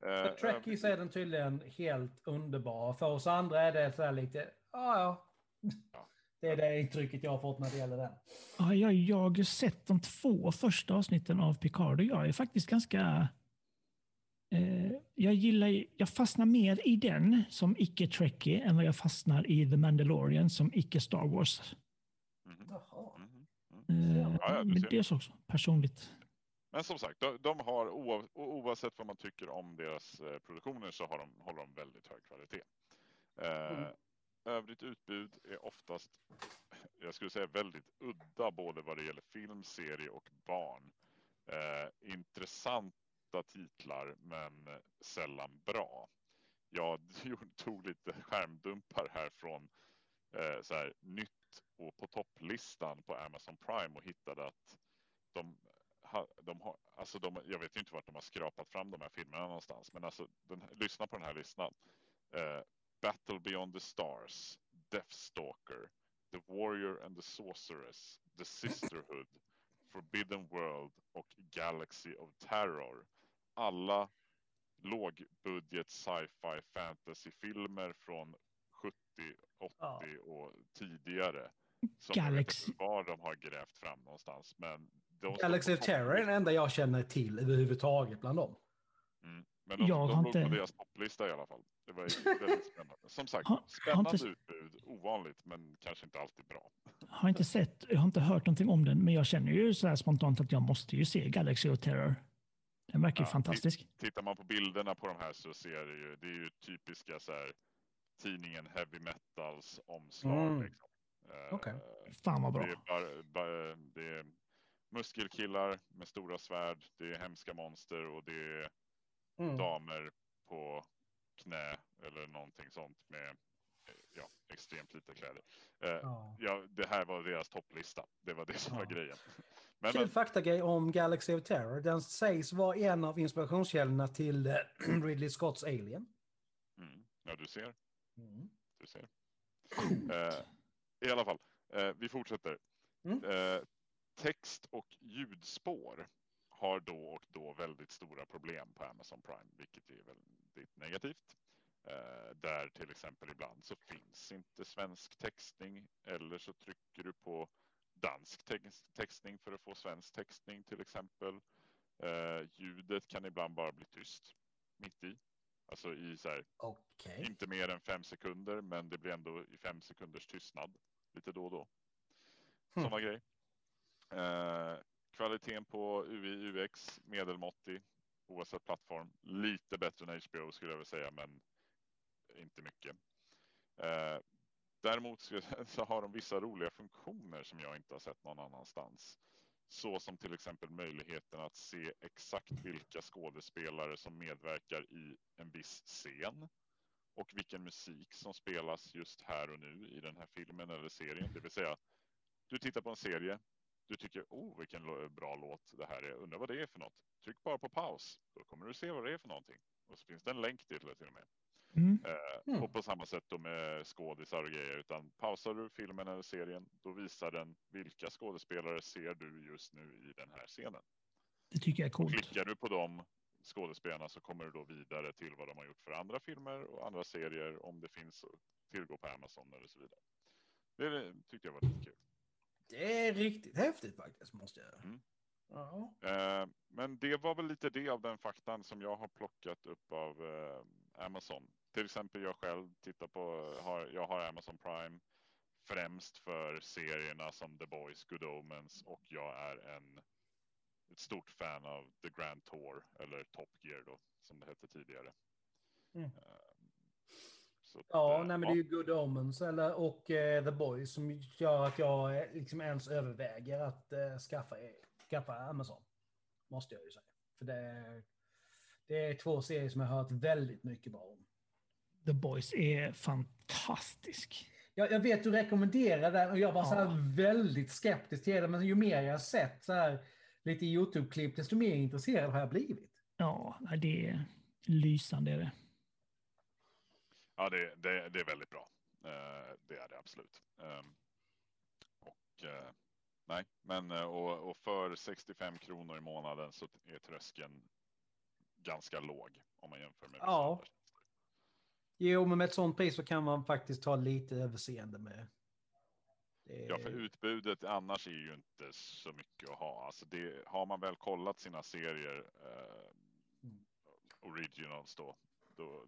För Trekkies är den tydligen helt underbar. För oss andra är det så här lite, ah, ja ja. Det är det intrycket jag har fått när det gäller den. Ja, jag, jag har sett de två första avsnitten av Picard och jag är faktiskt ganska... Eh, jag gillar, jag fastnar mer i den som icke-trekkie än vad jag fastnar i The Mandalorian som icke-Star Wars. Mhm. Jaha. Mhm. Mm. Eh, Ja, ja, men precis. det är så också, personligt. Men som sagt, de, de har oav, oavsett vad man tycker om deras eh, produktioner så har de, håller de väldigt hög kvalitet. Eh, Mm. Övrigt utbud är oftast, jag skulle säga väldigt udda både vad det gäller film, serie och barn. Eh, intressanta titlar men sällan bra. Jag gjorde- tog lite skärmdumpar här från eh, så här, nytt och på topplistan på Amazon Prime och hittade att de ha, de har, alltså de, jag vet inte vart de har skrapat fram de här filmerna någonstans, men alltså den, lyssna på den här listan. Eh, Battle beyond the stars, Deathstalker, The warrior and the sorceress, The sisterhood, Forbidden world och Galaxy of terror. Alla lågbudget sci-fi fantasyfilmer från 70, 80 Ja. och tidigare. Som jag vet Galaxy. inte var de har grävt fram någonstans. Men Galaxy of Terror är den enda jag känner till överhuvudtaget bland dem. Mm. Men de, Jag de har låg på inte- deras topplista i alla fall. Det var ju väldigt spännande. Som sagt, Har- har spännande inte- utbud. Ovanligt, men kanske inte alltid bra. Har inte sett, jag har inte hört någonting om den, men jag känner ju så här spontant att jag måste ju se Galaxy of Terror. Den verkar ju Ja, fantastisk. Tittar man på bilderna på de här så ser det ju, det är ju typiska så här, tidningen Heavy Metals omslag. Mm. Liksom. Eh, Okej. Fan vad bra. Det är, bara, det är muskelkillar med stora svärd, det är hemska monster och det är Mm. damer på knä eller någonting sånt med ja, extremt lite kläder. Eh, Ja. ja, det här var deras topplista. Det var det som var Ja. grejen. Men, Kul faktagrej om Galaxy of Terror. Den sägs vara en av inspirationskällorna till eh, Ridley Scotts Alien. mm, ja, du ser. Mm. Du ser. Eh, I alla fall, eh, vi fortsätter. Mm. Eh, text och ljudspår har då och då väldigt stora problem på Amazon Prime, vilket är väldigt negativt. Eh, där till exempel ibland så finns inte svensk textning eller så trycker du på dansk tex- textning för att få svensk textning till exempel. Eh, ljudet kan ibland bara bli tyst mitt i. Alltså i så här, Okej. inte mer än fem sekunder, men det blir ändå i fem sekunders tystnad lite då och då. Hmm. Sådana grej. Eh, kvaliteten på UI, UX medelmåttig oavsett plattform. Lite bättre än HBO skulle jag vilja säga, men inte mycket. Eh, däremot så har de vissa roliga funktioner som jag inte har sett någon annanstans. Så som till exempel möjligheten att se exakt vilka skådespelare som medverkar i en viss scen och vilken musik som spelas just här och nu i den här filmen eller serien. Det vill säga, du tittar på en serie, du tycker oh vilken bra låt det här är, undrar vad det är för något. Tryck bara på paus, då kommer du se vad det är för någonting. Och så finns det en länk till det till och med. Mm. Eh, Mm. Och på samma sätt då med skådisar och grejer. Utan pausar du filmen eller serien, då visar den vilka skådespelare ser du just nu i den här scenen. Det tycker jag är Och coolt. klickar du på de skådespelarna så kommer du då vidare till vad de har gjort för andra filmer och andra serier om det finns att tillgå på Amazon eller så vidare. Det tyckte jag var lite kul. Det är riktigt häftigt faktiskt, måste jag Mm. Ja. Eh, men det var väl lite det av den faktan som jag har plockat upp av eh, Amazon. Till exempel jag själv tittar på, har, jag har Amazon Prime främst för serierna som The Boys, Good Omens och jag är en ett stort fan av The Grand Tour eller Top Gear då som det hette tidigare. Mm. Eh, så Ja, eh, nej, men det är ju Good Omens eller, och eh, The Boys som gör att jag liksom ens överväger att eh, skaffa, skaffa Amazon. Måste jag ju säga. För det, det är två serier som jag har hört väldigt mycket bra om. The Boys är fantastisk. Jag, jag vet du rekommenderar den och jag var så Ja. här väldigt skeptisk till den, men ju mer jag sett så här lite YouTube-klipp, desto mer intresserad har jag blivit. Ja, det är lysande. Är det. Ja, det, det, det är väldigt bra. Eh, det är det absolut. Ehm, och eh, nej, men eh, och, och för 65 kronor i månaden så är tröskeln ganska låg om man jämför med Ja. Jo, men med ett sånt pris så kan man faktiskt ta lite överseende med. Ja, för utbudet annars är ju inte så mycket att ha. Alltså det, har man väl kollat sina serier, eh, originals då, då,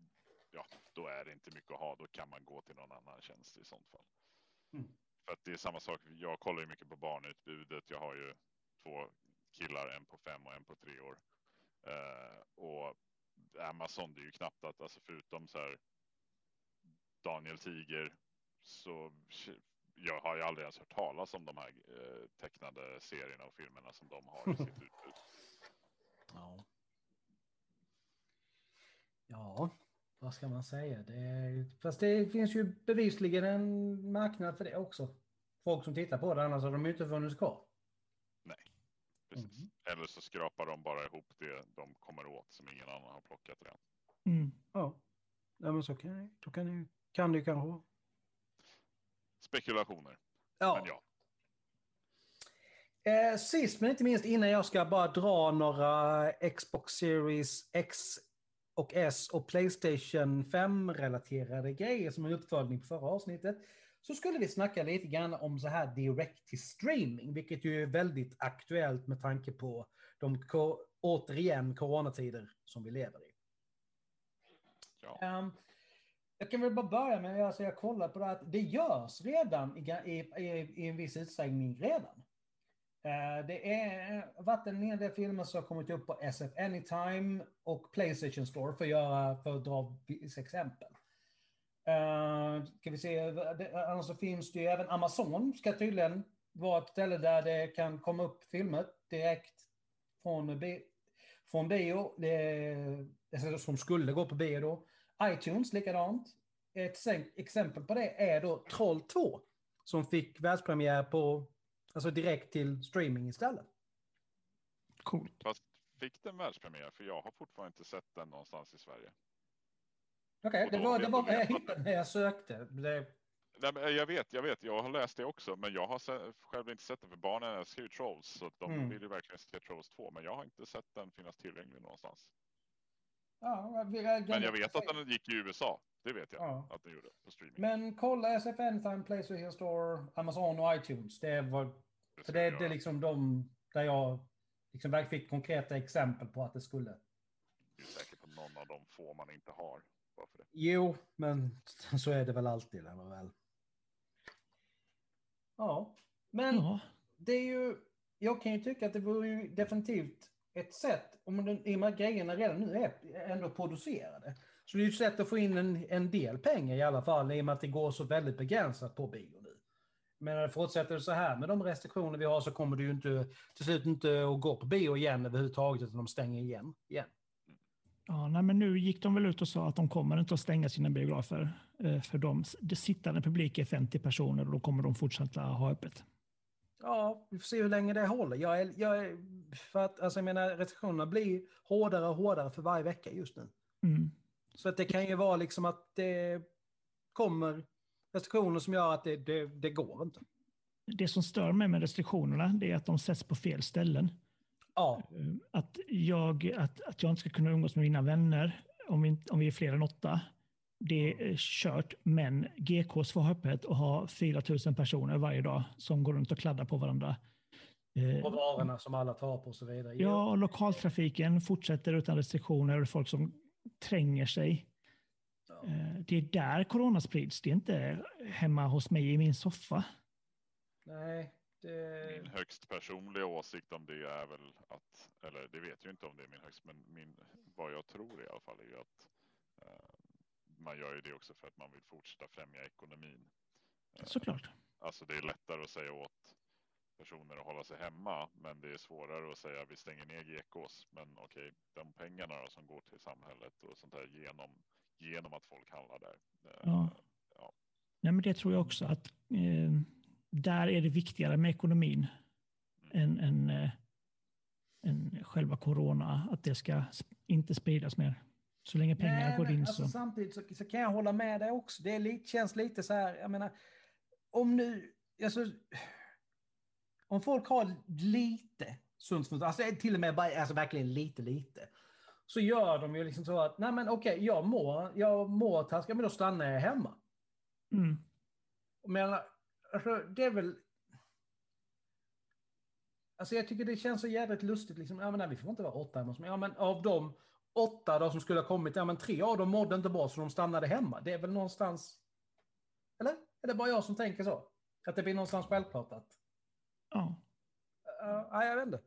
ja, då är det inte mycket att ha. Då kan man gå till någon annan tjänst i sånt fall. Mm. För att det är samma sak. Jag kollar ju mycket på barnutbudet. Jag har ju två killar, en på fem och en på tre år. Eh, och Amazon, det är ju knappt att, alltså förutom så här Daniel Tiger, så jag har ju aldrig ens hört talas om de här eh, tecknade serierna och filmerna som de har i sitt utbud. Ja. Ja, vad ska man säga? Det är... Fast det finns ju bevisligen en marknad för det också. Folk som tittar på det, annars har de ju inte funnits kvar. Precis. Mhm. Eller så skrapar de bara ihop det de kommer åt som ingen annan har plockat redan. Mm. Ja, ja men så kan, då kan, det, kan det ju kanske vara. Spekulationer, Ja. men ja. Eh, sist men inte minst innan jag ska bara dra några Xbox Series X och S och Playstation 5-relaterade grejer som en uppföljning på förra avsnittet. Så skulle vi snacka lite grann om så här direct till streaming, vilket ju är väldigt aktuellt med tanke på de återigen coronatider som vi lever i. ja. Ehm, jag kan väl bara börja med alltså jag kollar på det att det görs redan i, i, i, en viss utsträckning redan. Eh, det är varit en hel del filmer som har kommit upp på SF Anytime och Playstation Store för att, göra, för att dra vissa exempel. Uh, ska vi se, det, annars så finns det ju även Amazon ska tydligen vara ett ställe där det kan komma upp filmer direkt från, från bio. Det, det, som skulle gå på bio då iTunes likadant. Ett exempel på det är då Troll 2. Som fick världspremiär på, alltså direkt till streaming istället. Coolt. Fast fick den världspremiär? För jag har fortfarande inte sett den någonstans i Sverige. Okej, Och det var, det var jag hittade när jag sökte. Det, Nej, men jag vet, jag vet, jag har läst det också, men jag har se- själv inte sett den för barnen älskar ju Trolls, så de Mm. vill ju verkligen se Trolls 2, men jag har inte sett den finnas tillgänglig någonstans. Ja, Men jag vet att den gick i USA, det vet jag Ja. att den gjorde på streaming. Men kolla SF Anytime, Playstation Store, Amazon och iTunes. Det var, Det för det, det är liksom de där jag liksom verkligen fick konkreta exempel på att det skulle. Det är säkert på någon av de få man inte har. Bara för det. Jo, men så är det väl alltid. Eller väl. Ja, men Ja, det är ju, jag kan ju tycka att det vore ju definitivt ett sätt, om den, i och med att grejerna redan nu är ändå producerade. Så det är ju ett sätt att få in en, en del pengar i alla fall, i och med att det går så väldigt begränsat på bio nu. Men fortsätter det så här med de restriktioner vi har så kommer det ju inte till slut inte att gå på bio igen överhuvudtaget, utan de stänger igen. igen. ja nej, men nu gick de väl ut och sa att de kommer inte att stänga sina biografer. Eh, för de, det sittande publik är 50 personer och då kommer de fortsätta ha öppet. Ja, vi får se hur länge det håller. Jag är, jag är, för att, alltså jag menar, restriktionerna blir hårdare och hårdare för varje vecka just nu. Mm. Så att det kan ju vara liksom att det kommer restriktioner som gör att det, det, det går inte. Det som stör mig med restriktionerna det är att de sätts på fel ställen. Ja, Eh, Att jag, att, att jag inte ska kunna umgås med mina vänner om vi, om vi är fler än åtta. Det är kört, men GKs får ha öppet och ha 4 000 personer varje dag som går runt och kladdar på varandra. Eh, och varorna som alla tar på och så vidare. Ja, och lokaltrafiken fortsätter utan restriktioner och folk som tränger sig. Ja. Eh, Det är där corona sprids. Det är inte hemma hos mig i min soffa. Nej, det... Min högst personliga åsikt om det är väl att, eller det vet jag inte om det är min högst, men min, vad jag tror i alla fall är ju att eh, man gör ju det också för att man vill fortsätta främja ekonomin. Eh, Såklart. Alltså det är lättare att säga åt personer att hålla sig hemma, men det är svårare att säga vi stänger ner GKs. Men okej, de pengarna då som går till samhället och sånt där genom, genom att folk handlar där. Eh, Ja. ja. Nej, men det tror jag också att eh, där är det viktigare med ekonomin än, än, eh, än själva corona. Att det ska inte spridas mer. Så länge pengar Nej, går in alltså, så. Samtidigt så, så kan jag hålla med dig också. Det är lite, känns lite så här, jag menar, om nu, alltså, om folk har lite sunt förnuft, alltså till och med bara, alltså verkligen lite, lite, så gör de ju liksom så att, nej men okej, okay, jag mår, jag mår taskigt, men då stannar jag hemma. Mm. Men alltså, det är väl... Alltså jag tycker det känns så jävligt lustigt liksom, ja men nej, vi får inte vara åtta hemma. Ja men av de åtta då som skulle ha kommit, ja men tre av dem mådde inte bra så de stannade hemma. Det är väl någonstans... Eller? Är det bara jag som tänker så? Att det blir någonstans självklart att... Ja. Uh, nej, jag vet inte.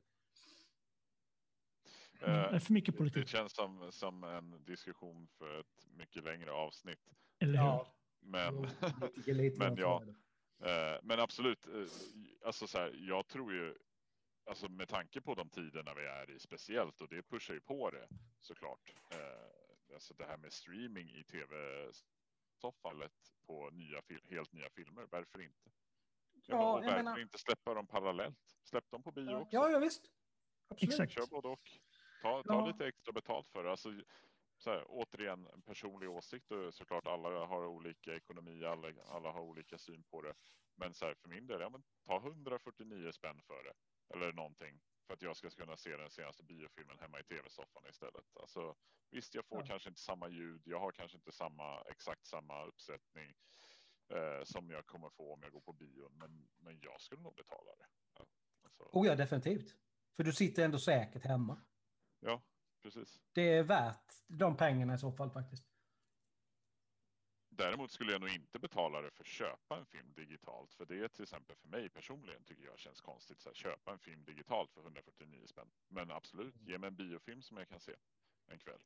Mm, det är för mycket politik. Det känns som, som en diskussion för ett mycket längre avsnitt. Eller hur? Ja, men, men ja, eh, men absolut. Eh, alltså så här, jag tror ju, alltså med tanke på de tiderna vi är i speciellt och det pushar ju på det såklart. Eh, alltså det här med streaming i tv-soffallet på nya, helt nya filmer. Varför inte? Ja, och varför menar... inte släppa dem parallellt? Släpp dem på bio ja, också. Ja, ja visst. Absolut. Exakt. Kör både och. Ta, ta ja. lite extra betalt för det. Alltså, så här, återigen en personlig åsikt och såklart alla har olika ekonomi, alla, alla har olika syn på det. Men så här, för min del, ja, men ta 149 spänn för det eller någonting för att jag ska kunna se den senaste biofilmen hemma i tv-soffan istället. Alltså, visst, jag får ja. kanske inte samma ljud. Jag har kanske inte samma exakt samma uppsättning eh, som jag kommer få om jag går på bion, men, men jag skulle nog betala det. Ja, alltså. Oh ja, definitivt. För du sitter ändå säkert hemma. Ja, precis. Det är värt de pengarna i så fall faktiskt. Däremot skulle jag nog inte betala det för att köpa en film digitalt. För det är till exempel för mig personligen tycker jag känns konstigt. Så här, köpa en film digitalt för 149 spänn. Men absolut, ge mig en biofilm som jag kan se en kväll.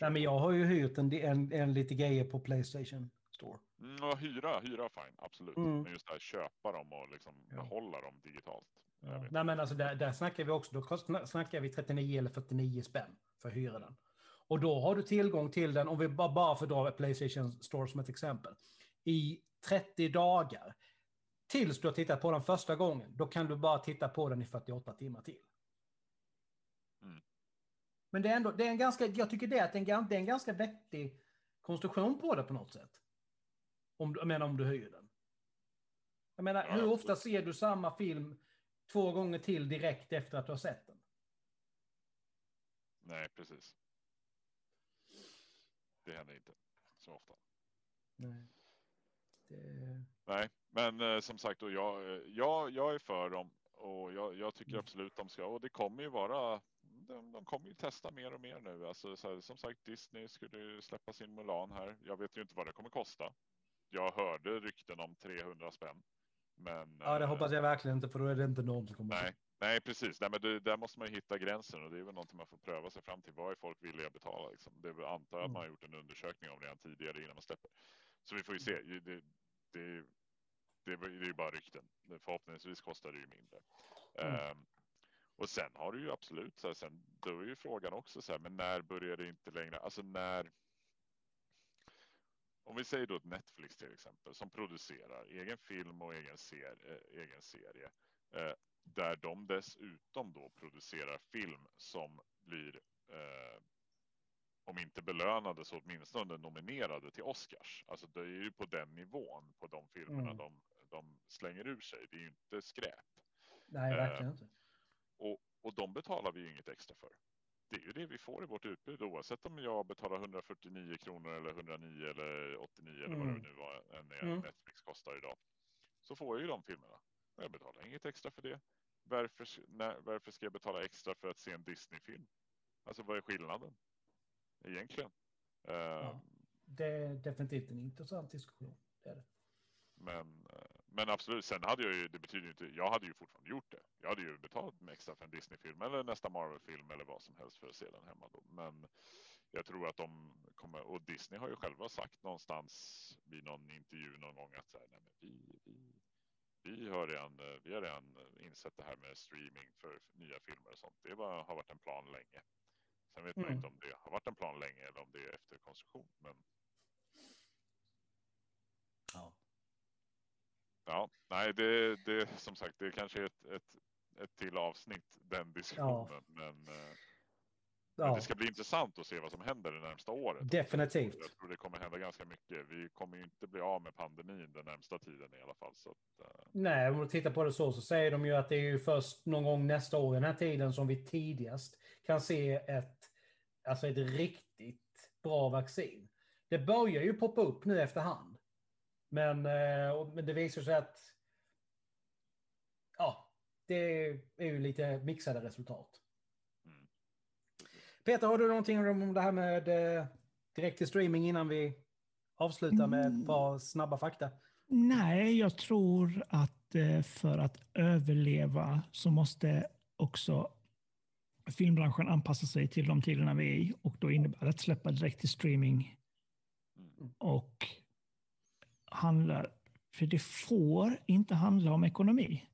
Nej, men jag har ju hyrt en, en, en lite grejer på Playstation Store. Mm, ja, hyra, hyra fine, absolut. Mm. Men just det här köpa dem och liksom ja. behålla dem digitalt. Ja. Nej, men alltså där, där snackar vi också, då snackar vi 39 eller 49 spänn för att hyra den. Och då har du tillgång till den, om vi bara, bara att dra Playstation Store som ett exempel, i 30 dagar. Tills du har tittat på den första gången, då kan du bara titta på den i 48 timmar till. Mm. Men det är ändå, det är en ganska, jag tycker det, är en, det är en ganska vettig konstruktion på det på något sätt. Om, jag menar om du hyr den. Jag menar, ja, hur ofta ser du samma film två gånger till direkt efter att du har sett den? Nej, precis. Det händer inte så ofta. Nej. Det... Nej, men eh, som sagt, och jag, eh, jag, jag är för dem och jag, jag tycker mm. absolut de ska. Och det kommer ju vara. De, de kommer ju testa mer och mer nu. Alltså, här, som sagt, Disney skulle släppa sin Mulan här. Jag vet ju inte vad det kommer kosta. Jag hörde rykten om 300 spänn. Men, ja, det eh, hoppas jag verkligen inte, för då är det inte någon som kommer. Nej, Nej, precis. Nej, men det, där måste man hitta gränsen och det är väl någonting man får pröva sig fram till. Vad är folk villiga att betala? Liksom? Det är väl antar att mm. man har gjort en undersökning om redan tidigare innan man släpper. Så vi får ju se. Det, det, det, det är ju bara rykten. Förhoppningsvis kostar det ju mindre. Mm. Um, och sen har du ju absolut så här, sen då är ju frågan också så här, men när börjar det inte längre? Alltså när? Om vi säger då ett Netflix till exempel som producerar egen film och egen serie, egen serie eh, där de dessutom då producerar film som blir eh, om inte belönade så åtminstone nominerade till Oscars. Alltså det är ju på den nivån på de filmerna mm. de, de slänger ur sig. Det är ju inte skräp. Nej, verkligen eh, inte. Och, och de betalar vi ju inget extra för. Det är ju det vi får i vårt utbud oavsett om jag betalar 149 kronor eller 109 eller 89 mm. eller vad det mm. nu var en mm. Netflix kostar idag. Så får jag ju de filmerna. Jag betalar inget extra för det varför, när, varför ska jag betala extra för att se en Disney-film? Alltså vad är skillnaden? Egentligen. Ja, ehm, det är definitivt en intressant diskussion. Det är det. Men, eh, men absolut, sen hade jag ju, det betyder inte, jag hade ju fortfarande gjort det. Jag hade ju betalat extra för en Disney-film eller nästa Marvel-film eller vad som helst för att se den hemma då. Men jag tror att de kommer, och Disney har ju själva sagt någonstans vid någon intervju någon gång att så här, nej men vi, vi vi har redan, vi har redan insett det här med streaming för nya filmer och sånt. Det var, har varit en plan länge. Sen vet mm. man inte om det har varit en plan länge eller om det är efter konstruktion. Men... Ja. Ja, nej, det, det som sagt, det kanske är ett, ett, ett till avsnitt den diskussionen. Ja. Men eh, Ja. det ska bli intressant att se vad som händer det närmsta året. Definitivt. Jag tror det kommer hända ganska mycket. Vi kommer ju inte bli av med pandemin den närmsta tiden i alla fall. Så att, uh... Nej, om du tittar på det så, så säger de ju att det är ju först någon gång nästa år, den här tiden, som vi tidigast kan se ett alltså ett riktigt bra vaccin. Det börjar ju poppa upp nu efterhand. Men, eh, men det visar sig att ja, det är ju lite mixade resultat. Mm. Peter, har du någonting om det här med eh, direkt till streaming innan vi avslutar med ett par snabba fakta? Nej, jag tror att eh, för att överleva så måste också filmbranschen anpassa sig till de tiderna vi är i och då innebär det att släppa direkt till streaming och handla, för det får inte handla om ekonomi.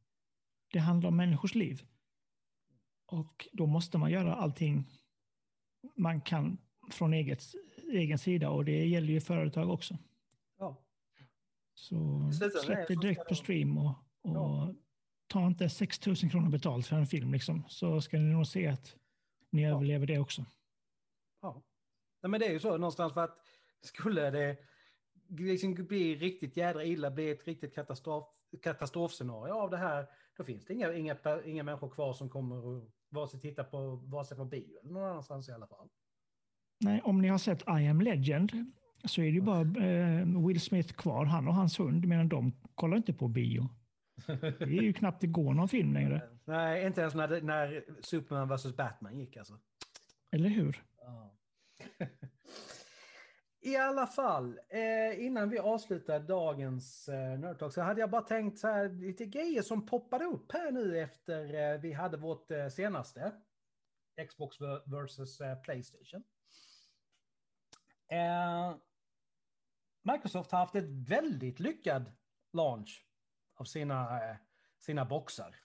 Det handlar om människors liv. Och då måste man göra allting man kan från eget, egen sida och det gäller ju företag också. Ja. Så släpp det direkt på stream och, och ja. ta inte 6 000 kronor betalt för en film liksom, så ska ni nog se att ni ja. överlever det också. Ja, Nej, men det är ju så någonstans för att skulle det liksom bli riktigt jädra illa, bli ett riktigt katastrof, katastrofscenario av det här, då finns det inga, inga, inga människor kvar som kommer att vare sig titta på, vare sig på bio eller någon annanstans i alla fall. Nej, om ni har sett I am legend så är det ju bara eh, Will Smith kvar, han och hans hund, medan de kollar inte på bio. Det är ju knappt det går någon film längre. Nej, inte ens när, när Superman vs. Batman gick alltså. Eller hur? Ja. I alla fall, eh, innan vi avslutar dagens eh, så hade jag bara tänkt så här, lite grejer som poppade upp här nu efter eh, vi hade vårt eh, senaste Xbox versus eh, Playstation. Eh, Microsoft har haft ett väldigt lyckad launch av sina, eh, sina boxar.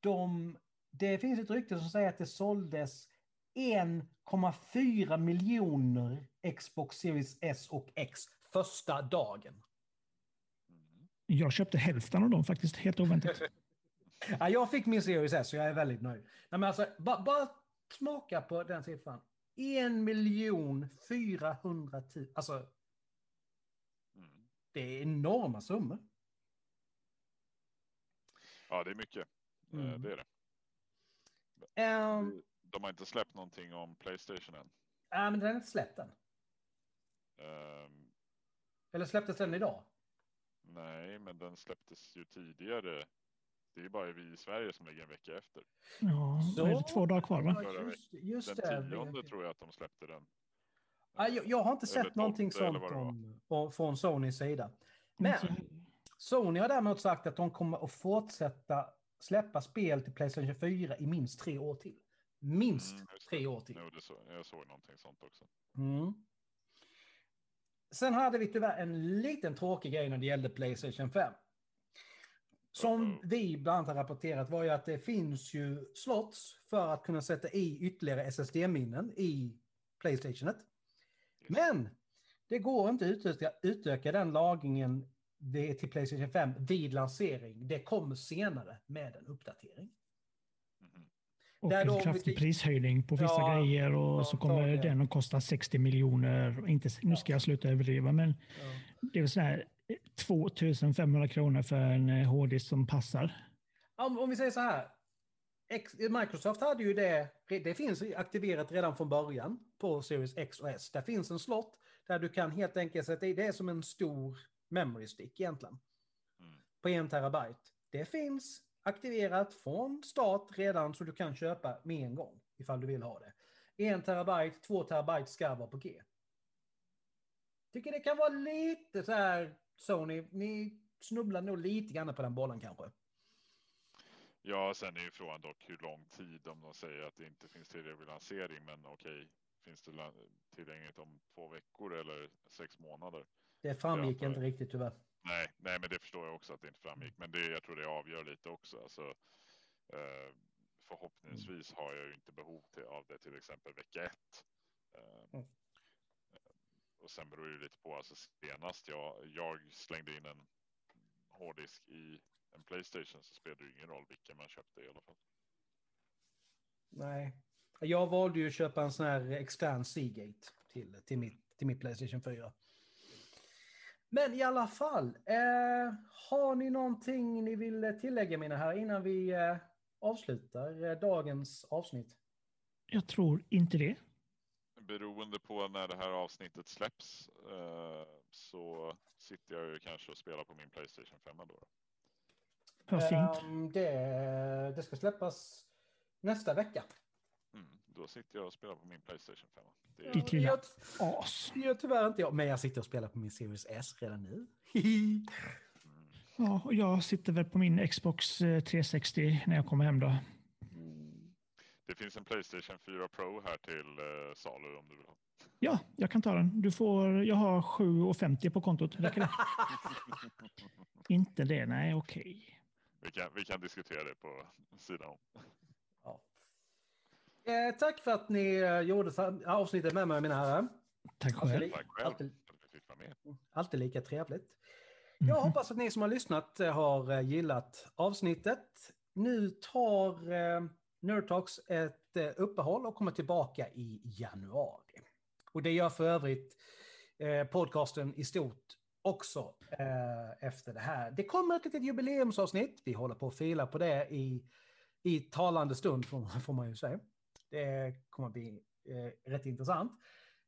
De, det finns ett rykte som säger att det såldes 1,4 miljoner Xbox Series S och X första dagen. Jag köpte hälften av dem faktiskt, helt oväntat. ja, jag fick min Series S så jag är väldigt nöjd. Nej, men alltså, bara, bara smaka på den siffran. 1 miljon 400 000. Alltså, mm. det är enorma summor. Ja, det är mycket. Eh, mm. Det är det. Um, de har inte släppt någonting om Playstation än. Ja, men den har inte släppt än. Um, Eller släpptes den idag? Nej, men den släpptes ju tidigare. Det är bara vi i Sverige som ligger en vecka efter. Ja, så, är det två dagar kvar va? Just, just den tionde tror jag att de släppte den. Ja, jag, jag har inte sett någonting sånt om, från Sonys sida. Men Sony har däremot sagt att de kommer att fortsätta släppa spel till Playstation 4 i minst tre år till. Minst mm, tre år till. Jo, så, jag såg någonting sånt också. Mm. Sen hade vi tyvärr en liten tråkig grej när det gällde Playstation 5. Som -oh. vi bland annat har rapporterat var ju att det finns ju slots för att kunna sätta i ytterligare SSD-minnen i Playstationet. Men det går inte att utöka, utöka den lagringen till Playstation 5 vid lansering. Det kommer senare med en uppdatering. Och en kraftig prishöjning på vissa ja, grejer och ja, så kommer ja. den att kosta 60 miljoner. Inte, nu ska jag sluta överdriva, men det är så här 2500 kronor för en HD eh, som passar. Om, om vi säger så här. Microsoft hade ju det, det finns aktiverat redan från början på Series X och S. Där finns en slott där du kan helt enkelt sätta i, det är som en stor memory stick egentligen. Mm. På en terabyte. Det finns aktiverat från start redan så du kan köpa med en gång ifall du vill ha det. En terabyte, två terabyte ska vara på G. Tycker det kan vara lite så här, Sony, ni snubblar nog lite grann på den bollen kanske. Ja, sen är ju frågan dock hur lång tid om de säger att det inte finns tillräcklig lansering, men okej, finns det tillgängligt om två veckor eller sex månader? Det framgick inte riktigt tyvärr. Nej, nej, men det förstår jag också att det inte framgick. Men det, jag tror det avgör lite också. Alltså, eh, förhoppningsvis har jag ju inte behov till, av det till exempel vecka ett. Eh, mm. Och sen beror det lite på, alltså senast jag, jag slängde in en hårddisk i en Playstation så spelar det ingen roll vilken man köpte i alla fall. Nej, jag valde ju att köpa en sån här extern Seagate till, till, mitt, till mitt Playstation 4. Men i alla fall, eh, har ni någonting ni vill tillägga mina här innan vi eh, avslutar eh, dagens avsnitt? Jag tror inte det. beroende på när det här avsnittet släpps eh, så sitter jag ju kanske och spelar på min Playstation 5 då. Vad fint. Ehm, det, det ska släppas nästa vecka. Mm, då sitter jag och spelar på min Playstation 5. Det Ditt lilla Jag, as. jag tyvärr inte jag, men jag sitter och spelar på min Series S redan nu. mm, Ja, och jag sitter väl på min Xbox eh, 360 när jag kommer hem då. det finns en Playstation 4 Pro här till eh, salu om du vill ha. Ja, jag kan ta den. Du får, jag har 7,50 på kontot. Räcker det? Inte det? Nej, okej. Vi kan, vi kan diskutera det på sidan om. Eh, tack för att ni eh, gjorde avsnittet med mig, mina herrar. Tack Alltid, själv. li- Tack själv alltid, med. alltid lika trevligt. Jag Mhm. hoppas att ni som har lyssnat eh, har eh, gillat avsnittet. Nu tar eh, Nerd Talks ett eh, uppehåll och kommer tillbaka i januari. Och det gör för övrigt eh, podcasten i stort också eh, efter det här. Det kommer ett litet jubileumsavsnitt. Vi håller på att fila på det i, i talande stund får, får man ju säga. Det kommer att bli eh, rätt intressant.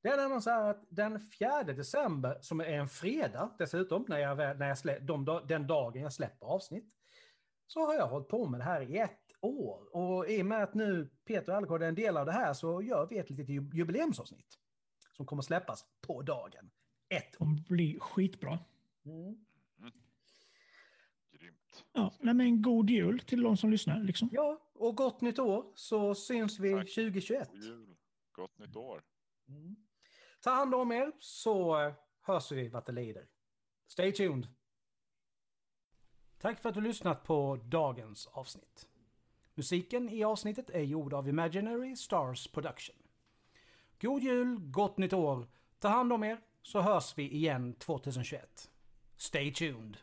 Det är nämligen så här att den 4 december, som är en fredag dessutom, när jag, när jag slä, de, den dagen jag släpper avsnitt, så har jag hållit på med det här i ett år. Och i och med att nu Peter Allegård är en del av det här så gör vi ett litet ju- jubileumsavsnitt som kommer släppas på dagen. Ett år. kommer bli skitbra. Mm. Ja, nej, men god jul till de som lyssnar. Liksom. Ja, och gott nytt år så syns vi Tack. 2021. God jul. Gott nytt år. Mm. Ta hand om er så eh, hörs vi vad det lider. Stay tuned. Tack för att du lyssnat på dagens avsnitt. Musiken i avsnittet är gjord av Imaginary Stars Production. God jul, gott nytt år. Ta hand om er så hörs vi igen 2021. Stay tuned.